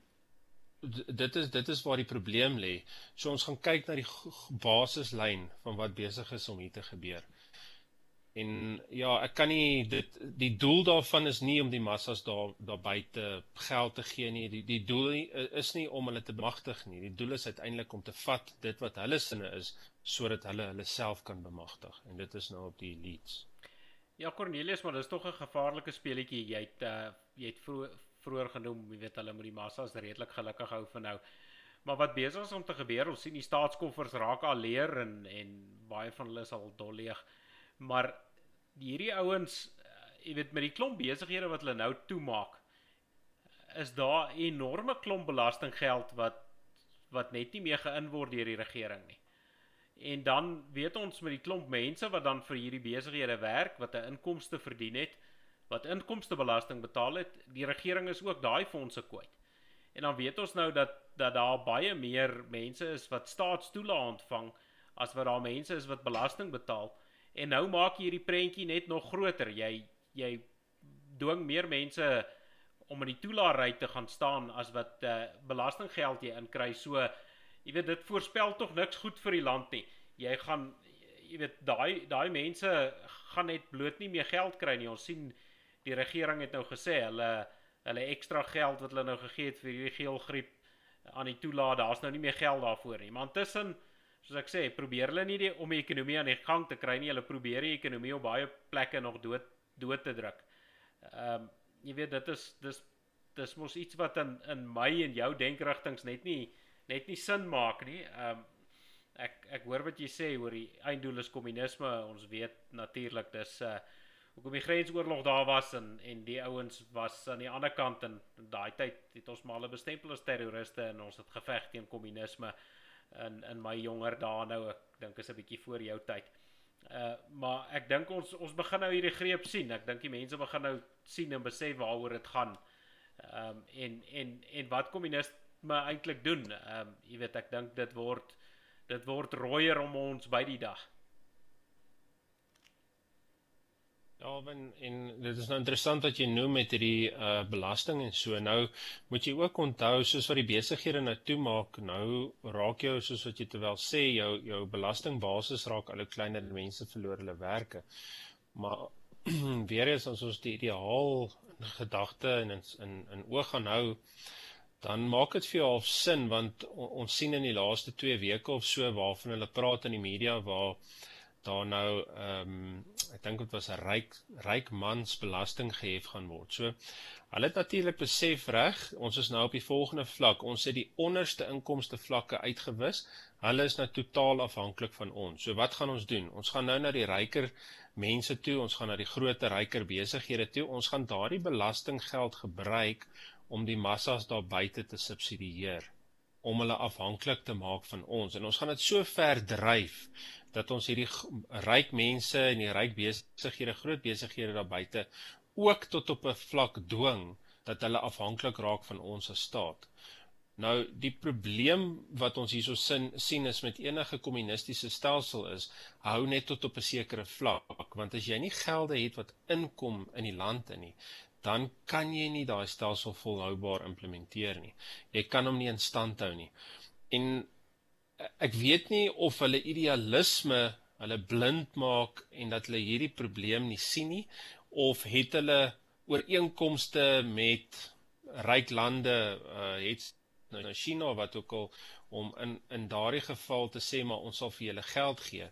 dit is dit is waar die probleem lê. So ons gaan kyk na die basislyn van wat besig is om hier te gebeur. En ja, ek kan nie dit die doel daarvan is nie om die massas daar daar buite geld te gee nie. Die die doel is nie om hulle te bemagtig nie. Die doel is uiteindelik om te vat dit wat hulle sinne is sodat hulle hulle self kan bemagtig. En dit is nou op die elites. Ja Cornelius, maar dis tog 'n gevaarlike speletjie. Jy het uh, jy het vroeg vroeër genoem, jy weet hulle moet die massas redelik gelukkig hou vir nou. Maar wat besig is om te gebeur, ons sien die staatskoffers raak al leer en en baie van hulle is al dol leeg. Maar hierdie ouens, eh, jy weet met die klomp besighede wat hulle nou toemaak, is daar enorme klomp belastinggeld wat wat net nie meer geïn word deur die regering nie. En dan weet ons met die klomp mense wat dan vir hierdie besighede werk, wat 'n inkomste verdien het, wat inkomstebelasting betaal het, die regering is ook daai fondse kwyt. En dan weet ons nou dat dat daar baie meer mense is wat staatstoelae ontvang as wat daar mense is wat belasting betaal. En nou maak jy hierdie prentjie net nog groter. Jy jy dwing meer mense om in die toelaarry te gaan staan as wat uh, belastinggeld jy inkry. So jy weet dit voorspel tog niks goed vir die land nie. Jy gaan jy weet daai daai mense gaan net bloot nie meer geld kry nie. Ons sien die regering het nou gesê hulle hulle ekstra geld wat hulle nou gegee het vir hierdie geelgriep aan die toelaat, daar's nou nie meer geld daarvoor nie. Maar intussen, soos ek sê, probeer hulle nie die om die ekonomie aan die gang te kry nie. Hulle probeer die ekonomie op baie plekke nog dood dood te druk. Ehm um, jy weet dit is dis dis mos iets wat in in my en jou denkrigtinge net nie net nie sin maak nie. Ehm um, ek ek hoor wat jy sê oor die einddoel is kommunisme. Ons weet natuurlik dis uh hoekom die grensoorlog daar was en en die ouens was aan die ander kant en daai tyd het ons maar hulle bestempel as terroriste en ons het geveg teen kommunisme in in my jonger dae nou ek dink is 'n bietjie voor jou tyd. Uh maar ek dink ons ons begin nou hierdie greep sien. Ek dink die mense begin nou sien en besef waaroor dit gaan. Ehm um, en en en wat kommunisme eintlik doen. Ehm um, jy weet ek dink dit word dit word rooier om ons by die dag. Ja, en, en dit is nou interessant wat jy noem met hierdie uh belasting en so. Nou moet jy ook onthou soos wat die besighede nou toemaak, nou raak jou soos wat jy terwyl sê jou jou belastingbasis raak al hoe kleiner en mense verloor hulle werke. Maar weer eens as ons die ideaal gedagte in in in oog gaan hou, dan maak dit vir jou half sin want on, ons sien in die laaste 2 weke of so waarvan hulle praat in die media waar daar nou ehm um, ek dink dit was 'n ryk ryk mans belasting gehef gaan word. So hulle het natuurlik besef reg, ons is nou op die volgende vlak. Ons het die onderste inkomste vlakke uitgewis. Hulle is nou totaal afhanklik van ons. So wat gaan ons doen? Ons gaan nou na die ryker mense toe, ons gaan na die groter ryker besighede toe. Ons gaan daardie belastinggeld gebruik om die massas daar buite te subsidieer om hulle afhanklik te maak van ons en ons gaan dit so ver dryf dat ons hierdie ryk mense en die ryk besighede, groot besighede daar buite ook tot op 'n vlak dwing dat hulle afhanklik raak van ons as staat. Nou die probleem wat ons hierso sin sien is met enige kommunistiese stelsel is hou net tot op 'n sekere vlak want as jy nie gelde het wat inkom in die land in nie dan kan jy nie daai stelsel volhoubaar implementeer nie. Jy kan hom nie in stand hou nie. En ek weet nie of hulle idealisme hulle blind maak en dat hulle hierdie probleem nie sien nie of het hulle ooreenkomste met ryk lande uh, het nou China wat ook al om in in daardie geval te sê maar ons sal vir julle geld gee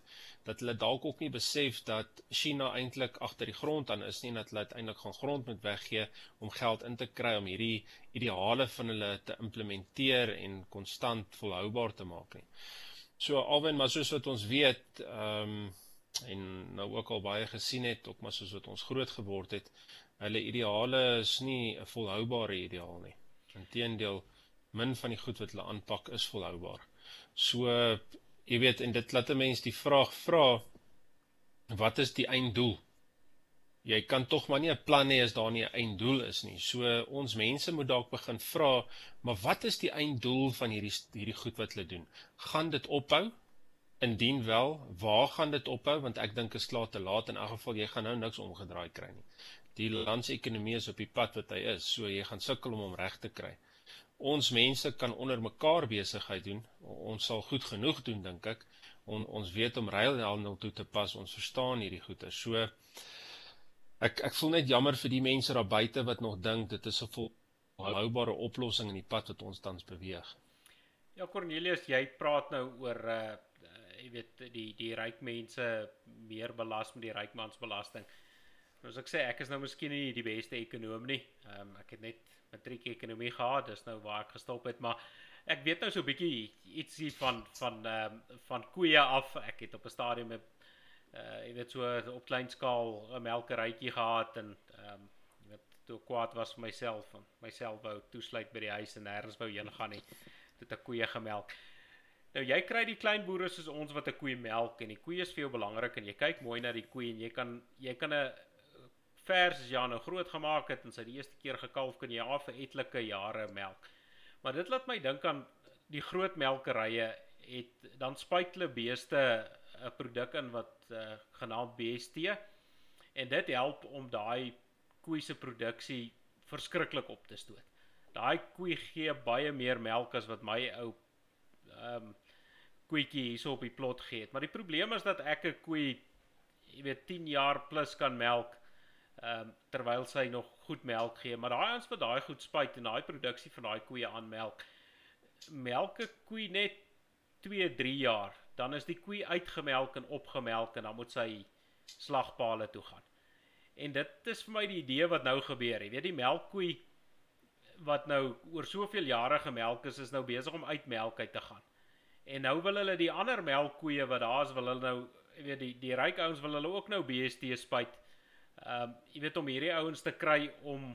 dat hulle dalk ook nie besef dat China eintlik agter die grond aan is nie en dat hulle uiteindelik gaan grond moet weggee om geld in te kry om hierdie ideale van hulle te implementeer en konstant volhoubaar te maak nie. So alwen maar soos wat ons weet ehm um, en nou ook al baie gesien het ook maar soos wat ons groot geword het hulle ideale is nie 'n volhoubare ideaal nie. Inteendeel min van die goed wat hulle aanpak is volhoubaar. So jy weet en dit laat 'n mens die vraag vra wat is die einddoel? Jy kan tog maar nie 'n plan hê as daar nie 'n einddoel is nie. So ons mense moet dalk begin vra, maar wat is die einddoel van hierdie hierdie goed wat hulle doen? Gaan dit ophou? Indien wel, waar gaan dit ophou? Want ek dink is klaar te laat in elk geval jy gaan nou niks omgedraai kry nie. Die land se ekonomie is op die pad wat hy is, so jy gaan sukkel om hom reg te kry ons mense kan onder mekaar besigheid doen. Ons sal goed genoeg doen dink ek. On, ons weet om reëlhandel toe te pas. Ons verstaan hierdie goeie. So ek ek voel net jammer vir die mense daar buite wat nog dink dit is 'n volhoubare oplossing in die pad wat ons tans beweeg. Ja Cornelius, jy praat nou oor uh jy weet die die ryk mense meer belas met die rykmansbelasting. Nou as ek sê ek is nou miskien nie die beste ekonom nie. Ehm um, ek het net matriek ekonomie gehad, dis nou waar ek gestop het, maar ek weet nou so 'n bietjie ietsie van van ehm um, van koeie af. Ek het op 'n stadium met uh jy weet so op klein skaal 'n melkerytjie gehad en ehm um, jy weet toe kwaad was vir myself en myself wou toesluit by die huis en nêrens wou heen gaan nie. Dit 'n koeie gemelk. Nou jy kry die klein boere soos ons wat 'n koe melk en die koeie is vir jou belangrik en jy kyk mooi na die koe en jy kan jy kan 'n vers as jy nou groot gemaak het en sy die eerste keer gekalf kan jy af vir etlike jare melk. Maar dit laat my dink aan die groot melkerye het dan spuit hulle beeste 'n produk in wat uh, genaamd BST en dit help om daai koei se produksie verskriklik op te stoot. Daai koei gee baie meer melk as wat my ou ehm um, koetjie hierso op die plot gee. Maar die probleem is dat ek 'n koei jy weet 10 jaar plus kan melk ehm um, terwyl sy nog goed melk gee, maar daai ons wat daai goed spuit en daai produksie van daai koeie aan melk. Melke koei net 2, 3 jaar, dan is die koei uitgemelk en opgemelk en dan moet sy slagpale toe gaan. En dit is vir my die idee wat nou gebeur. Jy weet die melkkoei wat nou oor soveel jare gemelk is, is nou besig om uit melk uit te gaan. En nou wil hulle die ander melkkoeie wat daar is, wil hulle nou, jy weet die die ryk ouens wil hulle ook nou BST spuit. Ehm um, jy weet om hierdie ouens te kry om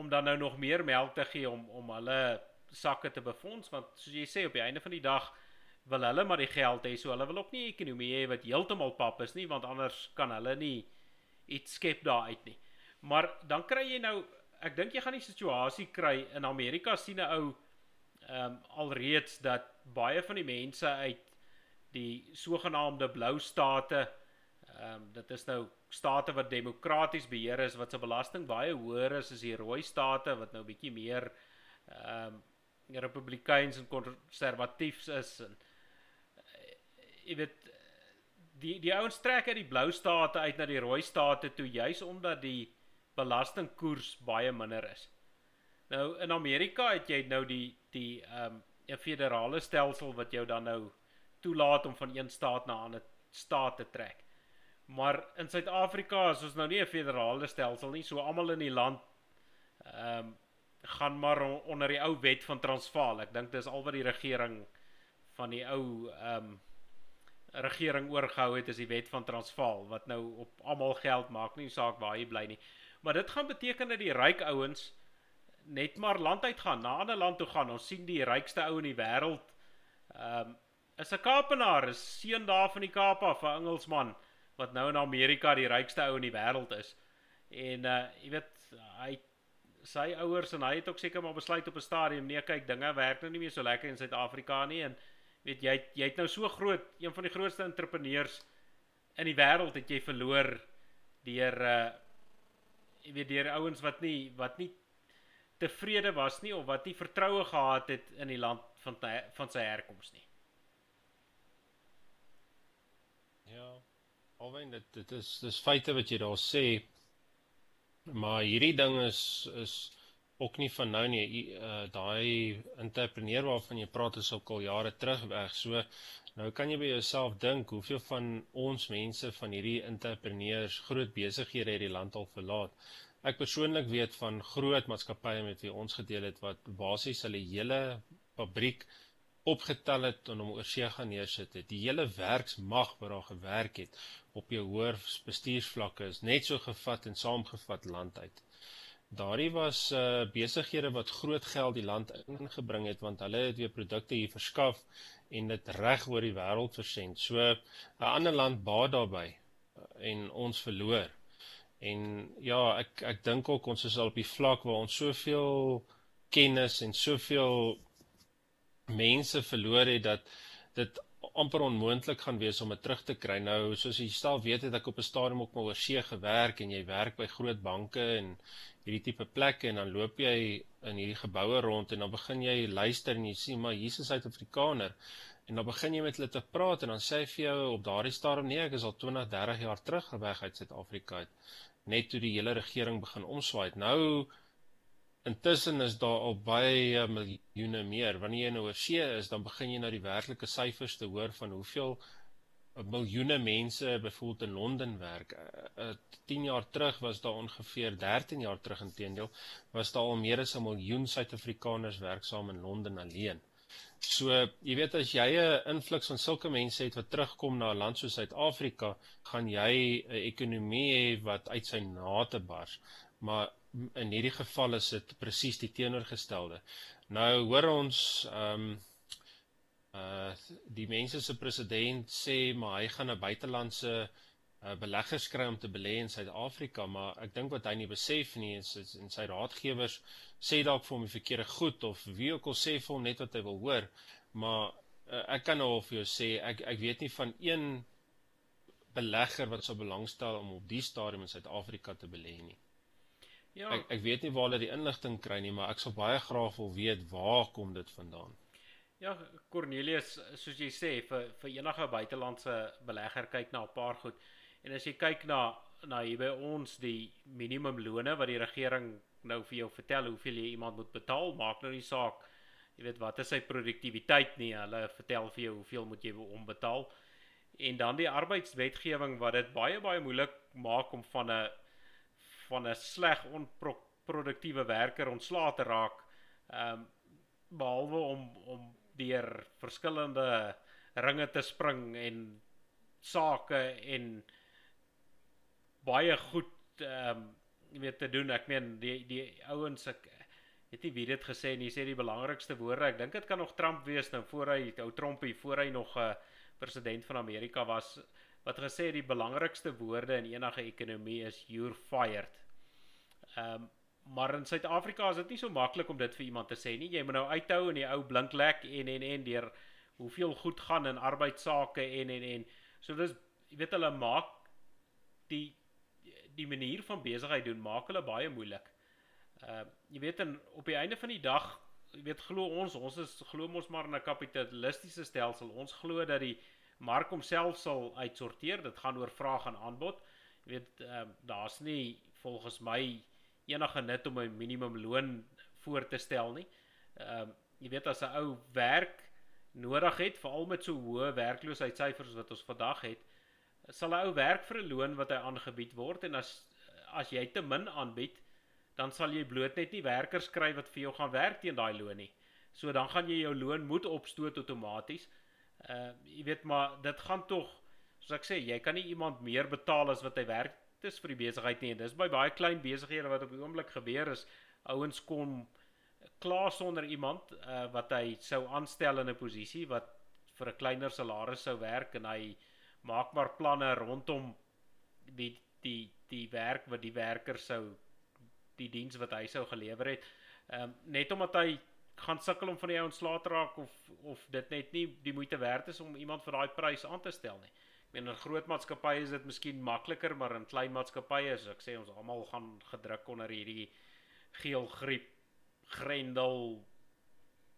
om dan nou nog meer melk te gee om om hulle sakke te befonds want soos jy sê op die einde van die dag wil hulle maar die geld hê so hulle wil ook nie ekonomie hê wat heeltemal pap is nie want anders kan hulle nie iets skep daar uit nie. Maar dan kry jy nou ek dink jy gaan die situasie kry in Amerika sien 'n ou ehm um, alreeds dat baie van die mense uit die sogenaamde blou state ehm um, dit is nou state wat demokraties beheer is wat se belasting baie hoër is as die rooi state wat nou bietjie meer ehm um, republikeins en konservatiefs is en uh, jy weet die die ouens trek uit die blou state uit na die rooi state toe juis omdat die belastingkoers baie minder is. Nou in Amerika het jy nou die die ehm um, 'n federale stelsel wat jou dan nou toelaat om van een staat na 'n ander staat te trek. Maar in Suid-Afrika is ons nou nie 'n federale stelsel nie, so almal in die land ehm um, gaan maar onder die ou wet van Transvaal. Ek dink dis al wat die regering van die ou ehm um, regering oorgehou het is die wet van Transvaal wat nou op almal geld maak, nie saak waar jy bly nie. Maar dit gaan beteken dat die ryk ouens net maar land uit gaan, na 'n ander land toe gaan. Ons sien die rykste ou in die wêreld ehm um, is 'n Kaapenaar, is seun daar van die Kaap af, 'n Engelsman wat nou in Amerika die rykste ou in die wêreld is. En uh jy weet hy sy ouers en hy het ook seker maar besluit op 'n stadium nee kyk dinge werk nou nie meer so lekker in Suid-Afrika nie en weet jy jy het nou so groot een van die grootste entrepreneurs in die wêreld het jy verloor deur uh jy weet deur ouens wat nie wat nie tevrede was nie of wat nie vertroue gehad het in die land van te, van sy herkoms nie. Ja. Alwen dit dit is dis feite wat jy daar sê. Maar hierdie ding is is ook nie van nou nie. Uh, Daai entrepreneur waarvan jy praat is ook al jare terug weg. So nou kan jy by jouself dink hoeveel van ons mense van hierdie entrepreneurs groot besighede het die land al verlaat. Ek persoonlik weet van groot maatskappye met wie ons gedeel het wat basies hulle hele fabriek opgetel het en hom oor see gaan neersit het. Die hele werksmag wat daar gewerk het op jou hoër bestuursvlakke is net so gevat en saamgevat land uit. Daardie was uh besighede wat groot geld die land ingebring het want hulle het weer produkte hier verskaf en dit reg oor die wêreld versend. So 'n ander land baat daarbey uh, en ons verloor. En ja, ek ek dink ook ons is al op die vlak waar ons soveel kennis en soveel mense verloor het dat dit amper onmoontlik gaan wees om dit terug te kry. Nou, soos jy stel weet het ek op 'n stadium ook maar oor see gewerk en jy werk by groot banke en hierdie tipe plekke en dan loop jy in hierdie geboue rond en dan begin jy luister en jy sien maar Jesus Suid-Afrikaner en dan begin jy met hulle te praat en dan sê hy vir jou op daardie stadium nee, ek is al 20, 30 jaar terug weg uit Suid-Afrika net toe die hele regering begin omswaai. Nou Intussen is daar al baie miljoene meer. Wanneer jy nou oor see is, dan begin jy na die werklike syfers te hoor van hoeveel eh, miljoene mense byvoorbeeld in Londen werk. 10 uh, uh, jaar terug was daar ongeveer 13 jaar terug intedeel was daar al meer as 'n miljoen Suid-Afrikaners werksaam in Londen alleen. So, jy weet as jy 'n invloed van sulke mense het wat terugkom na 'n land soos Suid-Afrika, gaan jy 'n ekonomie hê wat uit sy nate bars. Maar in hierdie geval is dit presies die teenoorgestelde. Nou hoor ons ehm um, uh die mense se president sê maar hy gaan 'n buitelandse uh, beleggers kry om te belê in Suid-Afrika, maar ek dink wat hy nie besef nie is, is in sy raadgewers sê dalk vir hom die verkeerde goed of wie ook al sê vir hom net wat hy wil hoor, maar uh, ek kan nou al vir jou sê ek ek weet nie van een belegger wat sou belangstel om op die stadium in Suid-Afrika te belê nie. Ja. Ek ek weet nie waar hulle die inligting kry nie, maar ek sou baie graag wil weet waar kom dit vandaan. Ja, Cornelius, soos jy sê, vir vir enige buitelandse belegger kyk na 'n paar goed. En as jy kyk na na hier by ons die minimumlone wat die regering nou vir jou vertel hoeveel jy iemand moet betaal, maak nou nie saak. Jy weet wat is sy produktiwiteit nie. Hulle vertel vir jou hoeveel moet jy hom betaal. En dan die arbeidswetgewing wat dit baie baie moeilik maak om van 'n van 'n sleg onproduktiewe werker ontslae te raak. Ehm um, behalwe om om deur verskillende ringe te spring en sake en baie goed ehm um, jy weet te doen. Ek meen die die ouens ek weet nie wie dit gesê nie, sê die belangrikste woorde. Ek dink dit kan nog Trump wees nou voor hy ou Trumpie voor hy nog 'n uh, president van Amerika was wat gesê die belangrikste woorde in enige ekonomie is you're fired. Ehm um, maar in Suid-Afrika is dit nie so maklik om dit vir iemand te sê nie. Jy moet nou uithou in die ou blink lek en en en deur hoeveel goed gaan in arbeidsake en en en so dis jy weet hulle maak die die manier van besigheid doen maak hulle baie moeilik. Ehm uh, jy weet en op die einde van die dag jy weet glo ons ons is glo ons maar in 'n kapitalistiese stelsel. Ons glo dat die mark homself sal uitsorteer. Dit gaan oor vraag en aanbod. Jy weet ehm uh, daar's nie volgens my enige nut om 'n minimumloon voor te stel nie. Ehm uh, jy weet as 'n ou werk nodig het, veral met so hoë werkloosheidssyfers wat ons vandag het, sal 'n ou werk vir 'n loon wat hy aangebied word en as as jy te min aanbied, dan sal jy bloot net nie werkers kry wat vir jou gaan werk teen daai loon nie. So dan gaan jy jou loon moet opstoot outomaties. Uh jy weet maar dit gaan tog soos ek sê, jy kan nie iemand meer betaal as wat hy werk dis vir die besigheid nie. Dis by baie klein besighede wat op die oomblik gebeur is, ouens kom klaar sonder iemand uh wat hy sou aanstel in 'n posisie wat vir 'n kleiner salaris sou werk en hy maak maar planne rondom die die die werk wat die werker sou die diens wat hy sou gelewer het. Ehm um, net omdat hy gaan sukkel om van die ou ontslae te raak of of dit net nie die moeite werd is om iemand vir daai prys aan te stel nie. Ek meen in groot maatskappye is dit miskien makliker, maar in klein maatskappye is ek sê ons almal gaan gedruk onder hierdie geelgriep grendel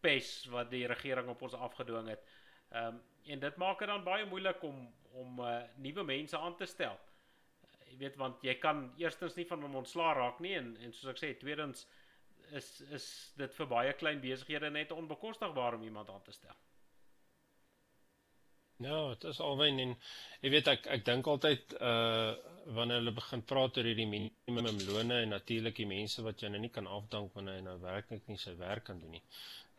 pes wat die regering op ons afgedwing het. Ehm um, en dit maak dit dan baie moeilik om om uh, nuwe mense aan te stel. Uh, jy weet want jy kan eerstens nie van hom ontslaa raak nie en en soos ek sê tweedens is is dit vir baie klein besighede net onbekostigbaar om iemand aan te stel. Ja, dit is alwen en jy weet ek ek dink altyd uh wanneer hulle begin praat oor hierdie minimumlone en natuurlik die mense wat jy nou nie kan afdank wanneer hy nou werklik nie sy werk kan doen nie.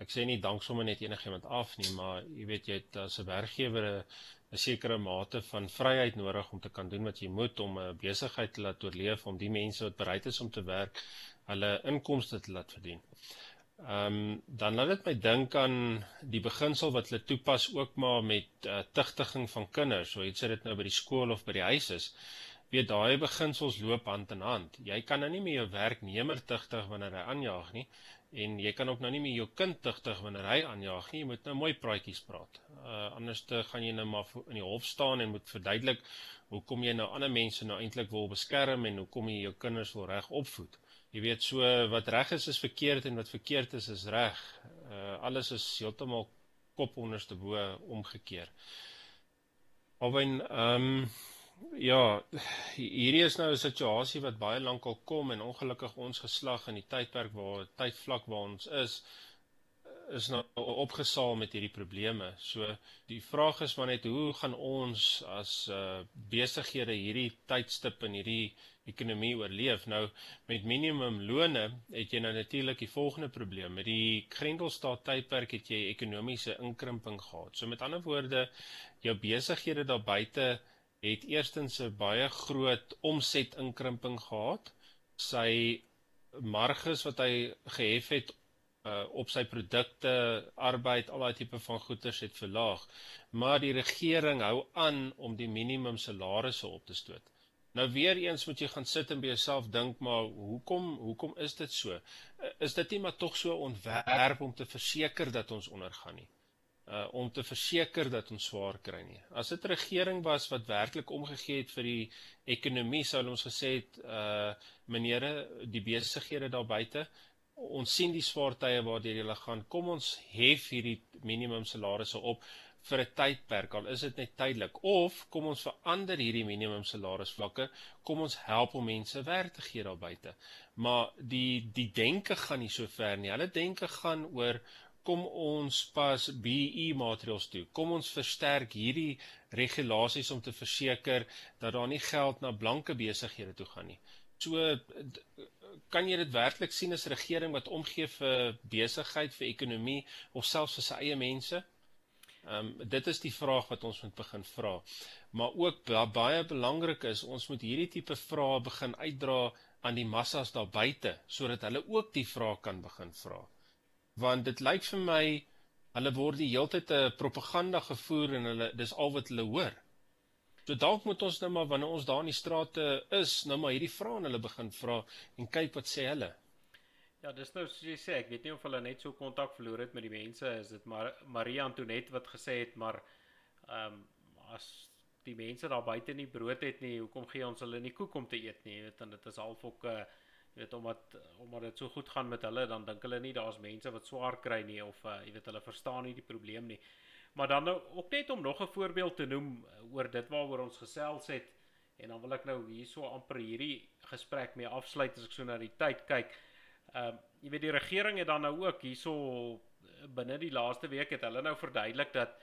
Ek sê nie dank sommer net enigiemand af nie, maar jy weet jy het as 'n werkgewer 'n sekere mate van vryheid nodig om te kan doen wat jy moet om 'n besigheid te laat oorleef om die mense wat bereid is om te werk hulle inkomste te laat verdien. Ehm um, dan laat dit my dink aan die beginsel wat hulle toepas ook maar met uh, tigtiging van kinders, so iets dit nou by die skool of by die huis is. Weet daai beginsels loop hand in hand. Jy kan nou nie meer jou werknemer tigtig wanneer hy aanjaag nie en jy kan ook nou nie meer jou kind tigtig wanneer hy aanjaag nie. Jy moet nou mooi praatjies praat. Uh anders te gaan jy nou maar in die hof staan en moet verduidelik hoekom jy nou ander mense nou eintlik wil beskerm en hoekom jy jou kinders wil reg opvoed. Jy weet so wat reg is is verkeerd en wat verkeerd is is reg. Uh alles is heeltemal kop onderste bo omgekeer. Alwen ehm um, Ja, hierdie is nou 'n situasie wat baie lank al kom en ongelukkig ons geslag in die tydperk waar tydvlak waar ons is is nou opgesaal met hierdie probleme. So die vraag is maar net hoe gaan ons as uh, besighede hierdie tydstip in hierdie ekonomie oorleef? Nou met minimumlone het jy nou natuurlik die volgende probleem. Met die Grendelstaat tydperk het jy ekonomiese inkrimping gehad. So met ander woorde, jou besighede daar buite het eerstens 'n baie groot omset inkrimping gehad. Sy marges wat hy gehef het uh, op sy produkte, arbeid, al daai tipe van goederes het verlaag. Maar die regering hou aan om die minimum salarisse op te stoot. Nou weer eens moet jy gaan sit en by jouself dink maar hoekom hoekom is dit so? Is dit nie maar tog so ontwerp om te verseker dat ons ondergaan nie? uh om te verseker dat ons swaar kry nie. As dit 'n regering was wat werklik omgegee het vir die ekonomie, sou ons gesê het uh menere, die besighede daar buite, ons sien die swaar tye waardeur julle gaan. Kom ons hef hierdie minimum salarisse op vir 'n tydperk al is dit net tydelik of kom ons verander hierdie minimum salarisvlakke kom ons help om mense werk te gee daar buite maar die die denke gaan nie so ver nie hulle denke gaan oor kom ons pas BE maatreëls toe. Kom ons versterk hierdie regulasies om te verseker dat daar nie geld na blanke besighede toe gaan nie. So kan jy dit werklik sien as 'n regering wat omgee vir besigheid, vir ekonomie of selfs vir sy eie mense? Ehm um, dit is die vraag wat ons moet begin vra. Maar ook baie belangrik is ons moet hierdie tipe vrae begin uitdra aan die massas daar buite sodat hulle ook die vraag kan begin vra. Want dit lyk vir my hulle word die hele tyd 'n propaganda gevoer en hulle dis al wat hulle hoor. So dalk moet ons nou maar wanneer ons daar in die strate is, nou maar hierdie vrae aan hulle begin vra en kyk wat sê hulle. Ja, dis nou soos jy sê, ek weet nie of hulle net so kontak verloor het met die mense, is dit maar Maria Antoinette wat gesê het, maar ehm um, as die mense daar buite nie brood het nie, hoekom gee ons hulle nie koek om te eet nie? Jy weet, en dit is half ook 'n uh, jy weet omdat omdat dit so goed gaan met hulle, dan dink hulle nie daar's mense wat swaar kry nie of uh, jy weet hulle verstaan nie die probleem nie. Maar dan nou ook net om nog 'n voorbeeld te noem eh, oor dit waaroor ons gesels het en dan wil ek nou hierso amper hierdie gesprek mee afsluit as ek so na die tyd kyk. Ehm uh, jy weet die regering het dan nou ook hierso eh, binne die laaste week het hulle nou verduidelik dat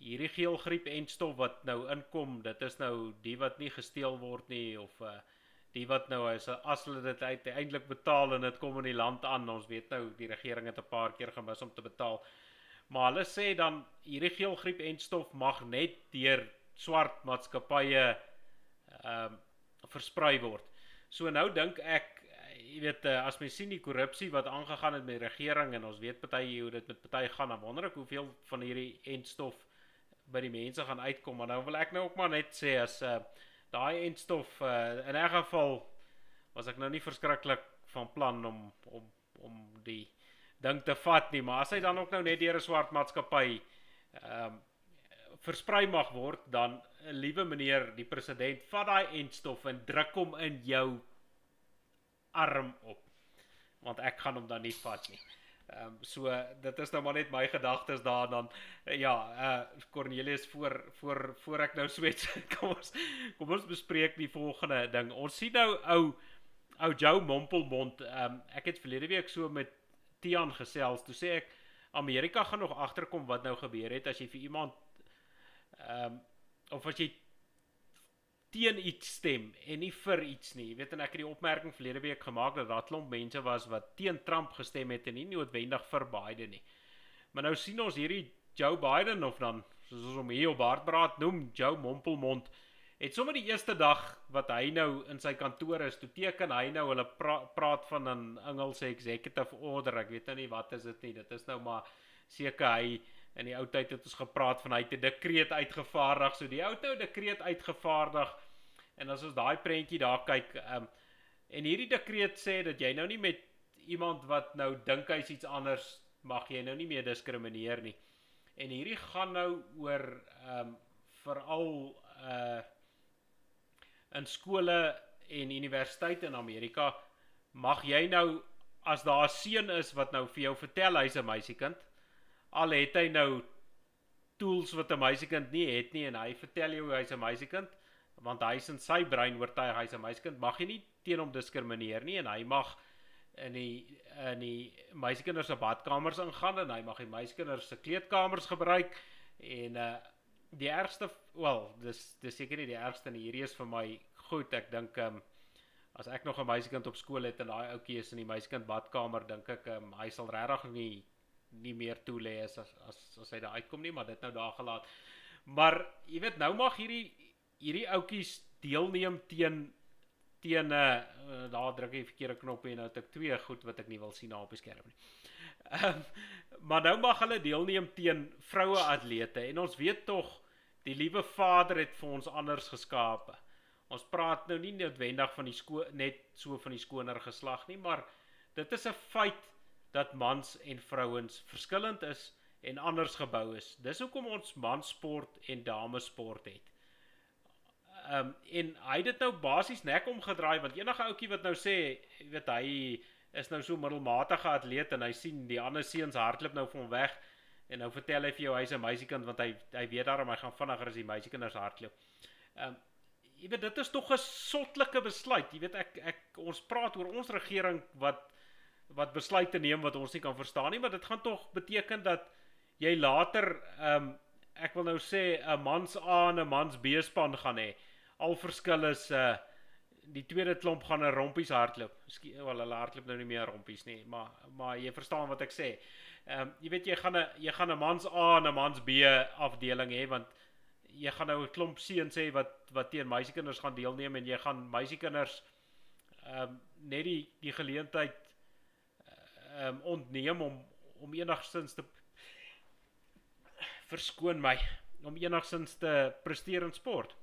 hierdie geelgriep en stof wat nou inkom, dit is nou die wat nie gesteel word nie of uh die wat nou is as hulle dit uiteindelik betaal en dit kom in die land aan, ons weet nou die regering het 'n paar keer gemis om te betaal. Maar hulle sê dan hierdie geelgriep en stof mag net deur swart maatskappye ehm uh, versprei word. So nou dink ek jy weet eh, as mens sien die korrupsie wat aangegaan het met die regering en ons weet party hoe dit met party gaan, dan wonder ek hoeveel van hierdie en stof by die mense gaan uitkom. Maar nou wil ek nou ook maar net sê as uh daai en stof uh in 'n geval was ek nou nie verskriklik van plan om om om die ding te vat nie, maar as hy dan ook nou net deur 'n swart maatskappy ehm um, versprei mag word, dan 'n liewe meneer die president vat daai entstof en druk hom in jou arm op. Want ek gaan hom dan nie vat nie. Ehm um, so dit is nou maar net my gedagtes daar dan ja, uh Cornelius voor voor voor ek nou swets. kom ons kom ons bespreek die volgende ding. Ons sien nou ou ou Joe Mompelmond. Ehm um, ek het verlede week so met Tian gesels. Toe sê ek Amerika gaan nog agterkom wat nou gebeur het as jy vir iemand ehm um, of as jy teen iets stem en nie vir iets nie. Jy weet en ek het die opmerking verlede week gemaak dat daar klomp mense was wat teen Trump gestem het en nie noodwendig vir Biden nie. Maar nou sien ons hierdie Joe Biden of dan soos ons hom hier op Hartbraad noem, Joe Mompelmond het sommer die eerste dag wat hy nou in sy kantoor is, toe teken hy nou hulle pra praat van 'n Engelse executive order. Ek weet nou nie wat is dit nie. Dit is nou maar seker hy in die ou tyd het ons gepraat van hy het 'n dekreet uitgevaardig. So die ou nou dekreet uitgevaardig. En as ons daai prentjie daar kyk, ehm um, en hierdie dekreet sê dat jy nou nie met iemand wat nou dink hy's iets anders mag jy nou nie meer diskrimineer nie. En hierdie gaan nou oor ehm um, veral uh in skole en universiteite in Amerika mag jy nou as daar 'n seun is wat nou vir jou vertel hy's 'n meisiekind al het hy nou tools wat 'n meisiekind nie het nie en hy vertel jou hy's 'n meisiekind want hy's in sy brein oortuig hy's 'n meisiekind mag jy nie teen hom diskrimineer nie en hy mag in die in die meisiekinders se badkamers ingaan en hy mag die meisiekinders se kleedkamers gebruik en uh die ergste wel dis dis seker nie die ergste nie. Hierdie is vir my goed. Ek dink um, as ek nog 'n meisiekind op skool het en daai ouetjie is in die meisiekind badkamer dink ek um, hy sal regtig nie nie meer toe lê as, as as hy daar uitkom nie maar dit nou daar gelaat. Maar jy weet nou mag hierdie hierdie ouetjies deelneem teen teen 'n uh, daar druk jy verkeerde knop en nou het ek twee goed wat ek nie wil sien op die skerm nie. Ehm um, maar nou mag hulle deelneem teen vroue atlete en ons weet tog die liewe Vader het vir ons anders geskape. Ons praat nou nie noodwendig van die sko net so van die skoner geslag nie, maar dit is 'n feit dat mans en vrouens verskillend is en anders gebou is. Dis hoekom ons mansport en damesport het. Ehm um, en hy het dit nou basies nek omgedraai want enige ouetjie wat nou sê, jy weet hy is nou so middelmatige atleet en hy sien die ander seuns hardloop nou van hom weg En nou vertel hy vir jou hy's 'n meisiekind want hy hy weet daarom hy gaan vinniger as die meisiekinders hardloop. Ehm um, jy weet dit is tog 'n sottelike besluit. Jy weet ek ek ons praat oor ons regering wat wat besluite neem wat ons nie kan verstaan nie, maar dit gaan tog beteken dat jy later ehm um, ek wil nou sê 'n mans A en 'n mans B span gaan hê. Al verskil is 'n uh, die tweede klomp gaan 'n rompies hardloop. Miskien wel hulle hardloop nou nie meer rompies nie, maar maar jy verstaan wat ek sê. Ehm um, jy weet jy gaan 'n jy gaan 'n mans A en 'n mans B afdeling hê want jy gaan nou 'n klomp seuns hê wat wat teen meisiekinders gaan deelneem en jy gaan meisiekinders ehm um, net die die geleentheid ehm um, ontneem om om enigstens te verskoon my om enigstens te presteer in sport.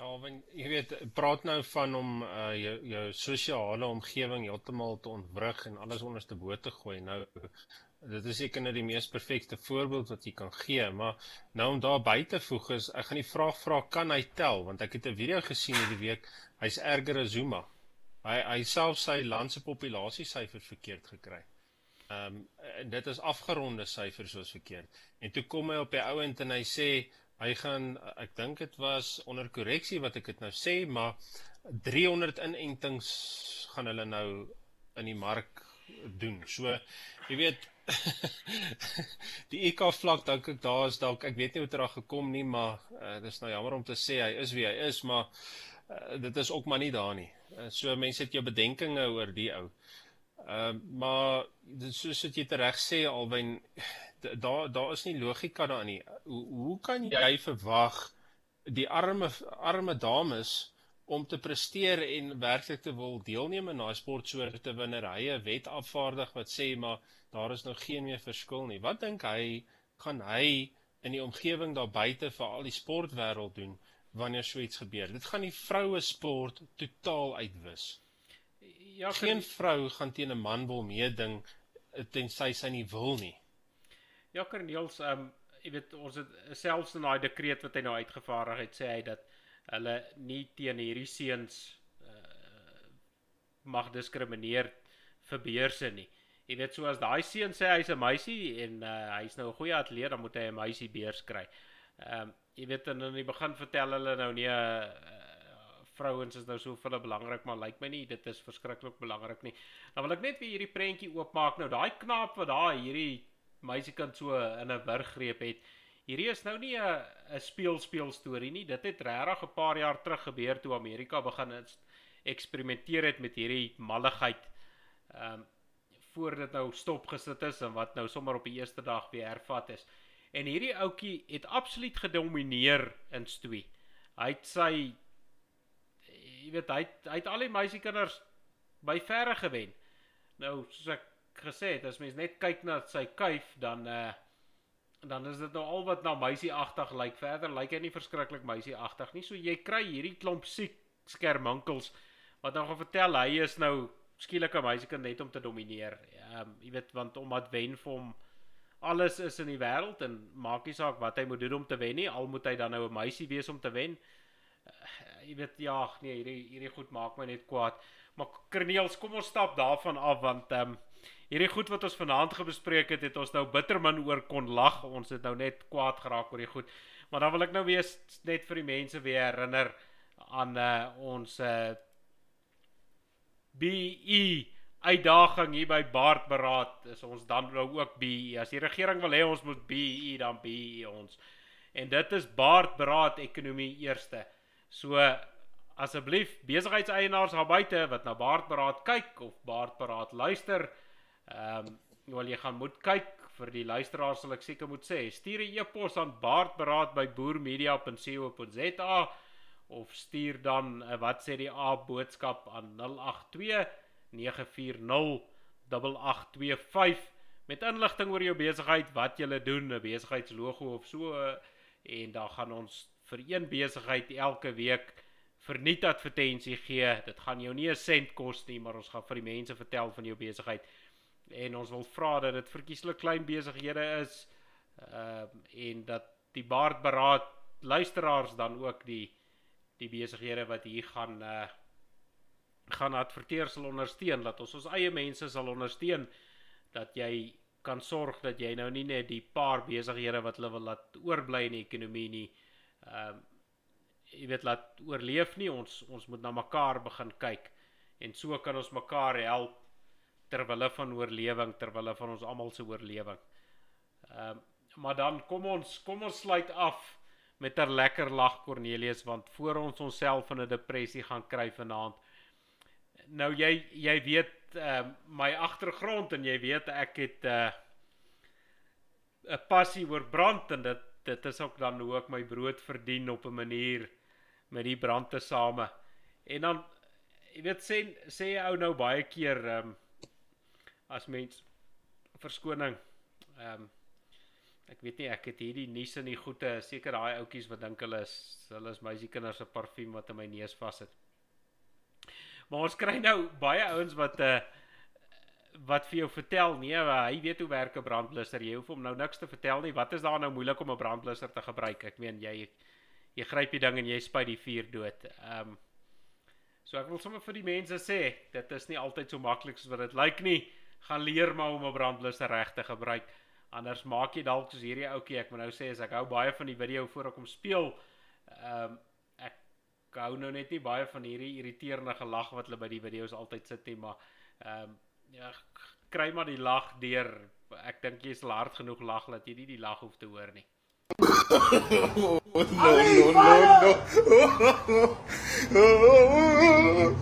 Ja, want jy weet, praat nou van om uh jou jou sosiale omgewing heeltemal te ontwrig en alles onderste bo te gooi. Nou dit is seker net die mees perfekte voorbeeld wat jy kan gee, maar nou om daar by te voeg is ek gaan die vraag vra kan hy tel want ek het 'n video gesien hierdie week. Hy's erger as Zuma. Hy hy self sy land se populasie syfers verkeerd gekry. Ehm um, dit is afgeronde syfers soos verkeerd. En toe kom hy op die ouend en hy sê hy gaan ek dink dit was onder korreksie wat ek dit nou sê, maar 300 inentings gaan hulle nou in die mark doen. So jy weet die EK vlak dink ek daar is dalk ek weet nie hoe dit reg gekom nie, maar uh, dis nou jammer om te sê hy is wie hy is, maar uh, dit is ook maar nie daar nie. Uh, so mense het jou bedenkinge oor die ou. Ehm uh, maar dit soos wat jy reg sê alwen daar daar is nie logika daarin nie. Hoe hoe kan jy verwag die arme arme dames om te presteer en werklik te wil deelneem aan daai sportsoorte wanneer hy 'n wet afvaardig wat sê maar daar is nou geen meer verskil nie. Wat dink hy gaan hy in die omgewing daar buite vir al die sportwêreld doen wanneer so iets gebeur? Dit gaan die vroue sport totaal uitwis ja, geen vrou gaan teen 'n man wil meeding eh, tensy sy nie wil nie. Ja, Corneels, ehm um, jy weet ons het selfs in daai dekreet wat hy nou uitgevaardig het, sê hy dat hulle nie teen hierdie seuns uh, mag diskrimineer vir beurse nie. Jy weet so as daai seun sê hy's 'n meisie en uh, hy's nou 'n goeie atleet, dan moet hy 'n meisie beurs kry. Ehm um, jy weet in die begin vertel hulle nou nie 'n uh, vrouens is nou so vir hulle belangrik, maar lyk my nie dit is verskriklik belangrik nie. Nou wil ek net weer hierdie prentjie oopmaak. Nou daai knaap wat daar hierdie meisiekind so in 'n wurggreep het. Hierdie is nou nie 'n 'n speel speel storie nie. Dit het regtig 'n paar jaar terug gebeur toe Amerika begin eksperimenteer het met hierdie malligheid. Ehm um, voor dit nou stop gesit is en wat nou sommer op die eerste dag weer hervat is. En hierdie ouetjie het absoluut gedomineer in stoei. Hy het sy jy weet hy het, hy het al die meisiekinders by verre gewen. Nou soos ek gesê het, as mens net kyk na sy kuif dan uh dan is dit nou al wat na meisieagtig lyk. Verder lyk hy nie verskriklik meisieagtig nie. So jy kry hierdie klomp siek skerminkels wat nou gaan vertel hy is nou skielik 'n meisiekind net om te domineer. Ehm um, jy weet want omdat wen vir hom alles is in die wêreld en maak nie saak wat hy moet doen om te wen nie, al moet hy dan nou 'n meisie wees om te wen jy weet ja, nee, hierdie hierdie goed maak my net kwaad. Maar Corneels, kom ons stap daarvan af want ehm um, hierdie goed wat ons vanaand gebespreek het, het ons nou bittermin oor kon lag. Ons het nou net kwaad geraak oor die goed. Maar dan wil ek nou weer net vir die mense weer herinner aan uh ons uh eh, BE uitdaging hier by Baard beraad is ons dan nou ook BE. As die regering wil hê ons moet BE dan BE ons. En dit is Baard beraad ekonomie eerste. So asseblief besigheidseienaars daar buite wat na Baardberaad kyk of Baardberaad luister, ehm um, wel jy gaan moet kyk vir die luisteraars sal ek seker moet sê, stuur 'n e-pos aan baardberaad@boermedia.co.za of stuur dan 'n wat sê die A boodskap aan 082 940 8825 met inligting oor jou besigheid, wat jy doen, 'n besigheidslogo of so en dan gaan ons vir een besigheid elke week verniet advertensie gee. Dit gaan jou nie 'n sent kos nie, maar ons gaan vir die mense vertel van jou besigheid. En ons wil vra dat dit verkieslik klein besighede is ehm uh, en dat die baardberaad luisteraars dan ook die die besighede wat hier gaan uh gaan adverteer sal ondersteun dat ons ons eie mense sal ondersteun dat jy kan sorg dat jy nou nie net die paar besighede wat hulle wil laat oorbly in die ekonomie nie ehm um, jy weet laat oorleef nie. Ons ons moet na mekaar begin kyk en so kan ons mekaar help ter wille van oorlewing ter wille van ons almal se oorlewing. Ehm um, maar dan kom ons kom ons sluit af met 'n lekker lag Cornelius want voor ons onsself in 'n depressie gaan kry vanaand. Nou jy jy weet uh, my agtergrond en jy weet ek het 'n uh, 'n passie oor brand en dit dit is ook dan hoe ek my brood verdien op 'n manier met die brand te same. En dan jy weet sê sê jy ou nou baie keer ehm um, as mens verskoning. Ehm um, ek weet nie ek het hierdie nuus in die goeie seker daai ouetjies wat dink hulle is hulle is meisiekinders se parfuum wat in my neus vassit. Maar ons kry nou baie ouens wat 'n uh, eh, wat vir jou vertel nee hy weet hoe werk 'n brandblusser. Jy hoef hom nou niks te vertel nie. Wat is daar nou moeilik om 'n brandblusser te gebruik? Ek meen jy jy gryp die ding en jy spuit die vuur dood. Ehm um, so ek wil sommer vir die mense sê dit is nie altyd so maklik soos wat dit lyk nie gaan leer maar om 'n brandblusser reg te gebruik anders maak jy dalk soos hierdie ouetjie ek moet nou sê as ek hou baie van die video voor ek hom speel ehm um, ek hou nou net nie baie van hierdie irriterende gelag wat hulle by die video's altyd sit nie maar ehm um, ja, kry maar die lag deur. Ek dink jy sal hard genoeg lag dat jy nie die lag hoef te hoor nie. no no no.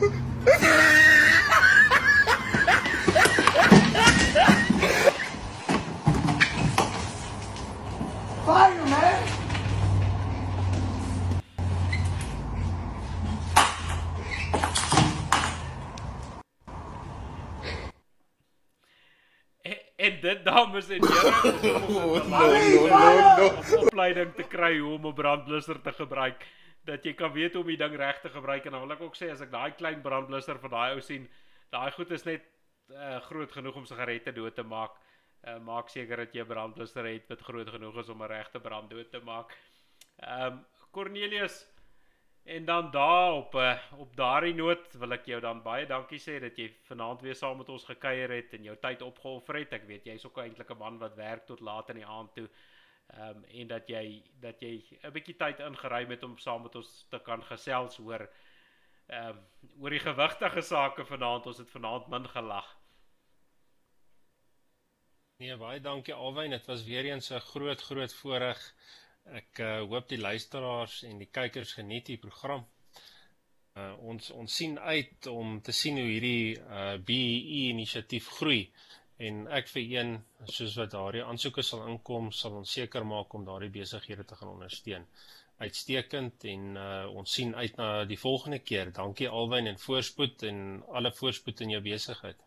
En dit dames en here om 'n no, no. opleiding te kry hoe om 'n brandblusser te gebruik dat jy kan weet hoe om die ding reg te gebruik en dan wil ek ook sê as ek daai klein brandblusser van daai ou sien, daai goed is net uh, groot genoeg om sigarette dood te maak. Uh, maak seker dat jy 'n brandblusser het wat groot genoeg is om 'n regte brand dood te maak. Ehm um, Cornelius En dan daar op uh, op daardie noot wil ek jou dan baie dankie sê dat jy vanaand weer saam met ons gekuier het en jou tyd opgeoffer het. Ek weet jy's ook eintlik 'n man wat werk tot laat in die aand toe. Ehm um, en dat jy dat jy 'n bietjie tyd ingeruim het om saam met ons te kan gesels oor ehm um, oor die gewigtige sake vanaand. Ons het vanaand min gelag. Nee, baie dankie Alwyn. Dit was weer eens 'n groot groot voorreg Ek uh, hoop die luisteraars en die kykers geniet die program. Uh, ons ons sien uit om te sien hoe hierdie uh, BEE inisiatief groei en ek vir een soos wat daardie aansoeke sal inkom sal ons seker maak om daardie besighede te gaan ondersteun. Uitstekend en uh, ons sien uit na die volgende keer. Dankie Alwyn en voorspoed en alle voorspoed in jou besigheid.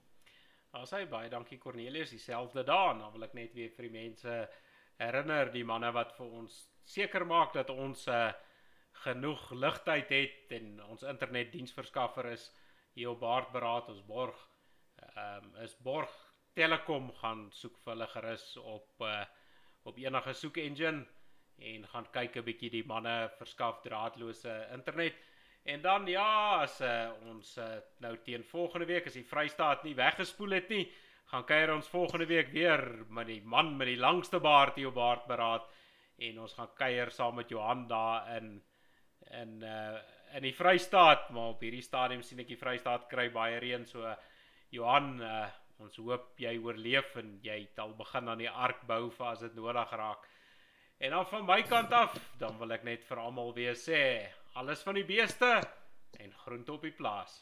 Asai baie dankie Cornelius, dieselfde daan. Dan wil ek net weer vir die mense herinner die manne wat vir ons seker maak dat ons uh, genoeg ligtyd het en ons internetdiensverskaffer is hier op Baardberaad ons borg um, is borg Telekom gaan soek vir hulle gerus op uh, op enige soek engine en gaan kyk 'n bietjie die manne verskaf draadloose internet. En dan ja as uh, ons uh, nou teen volgende week as die Vrystaat nie weggespoel het nie gaan kuier ons volgende week weer met die man met die langste baard hier op baard beraad en ons gaan kuier saam met Johan daar in in uh in die Vrystaat maar op hierdie stadium sien ek die Vrystaat kry baie reën so Johan uh ons hoop jy oorleef en jy al begin aan die ark bou vir as dit nodig raak. En dan van my kant af, dan wil ek net vir almal weer sê, alles van die beeste en groente op die plaas.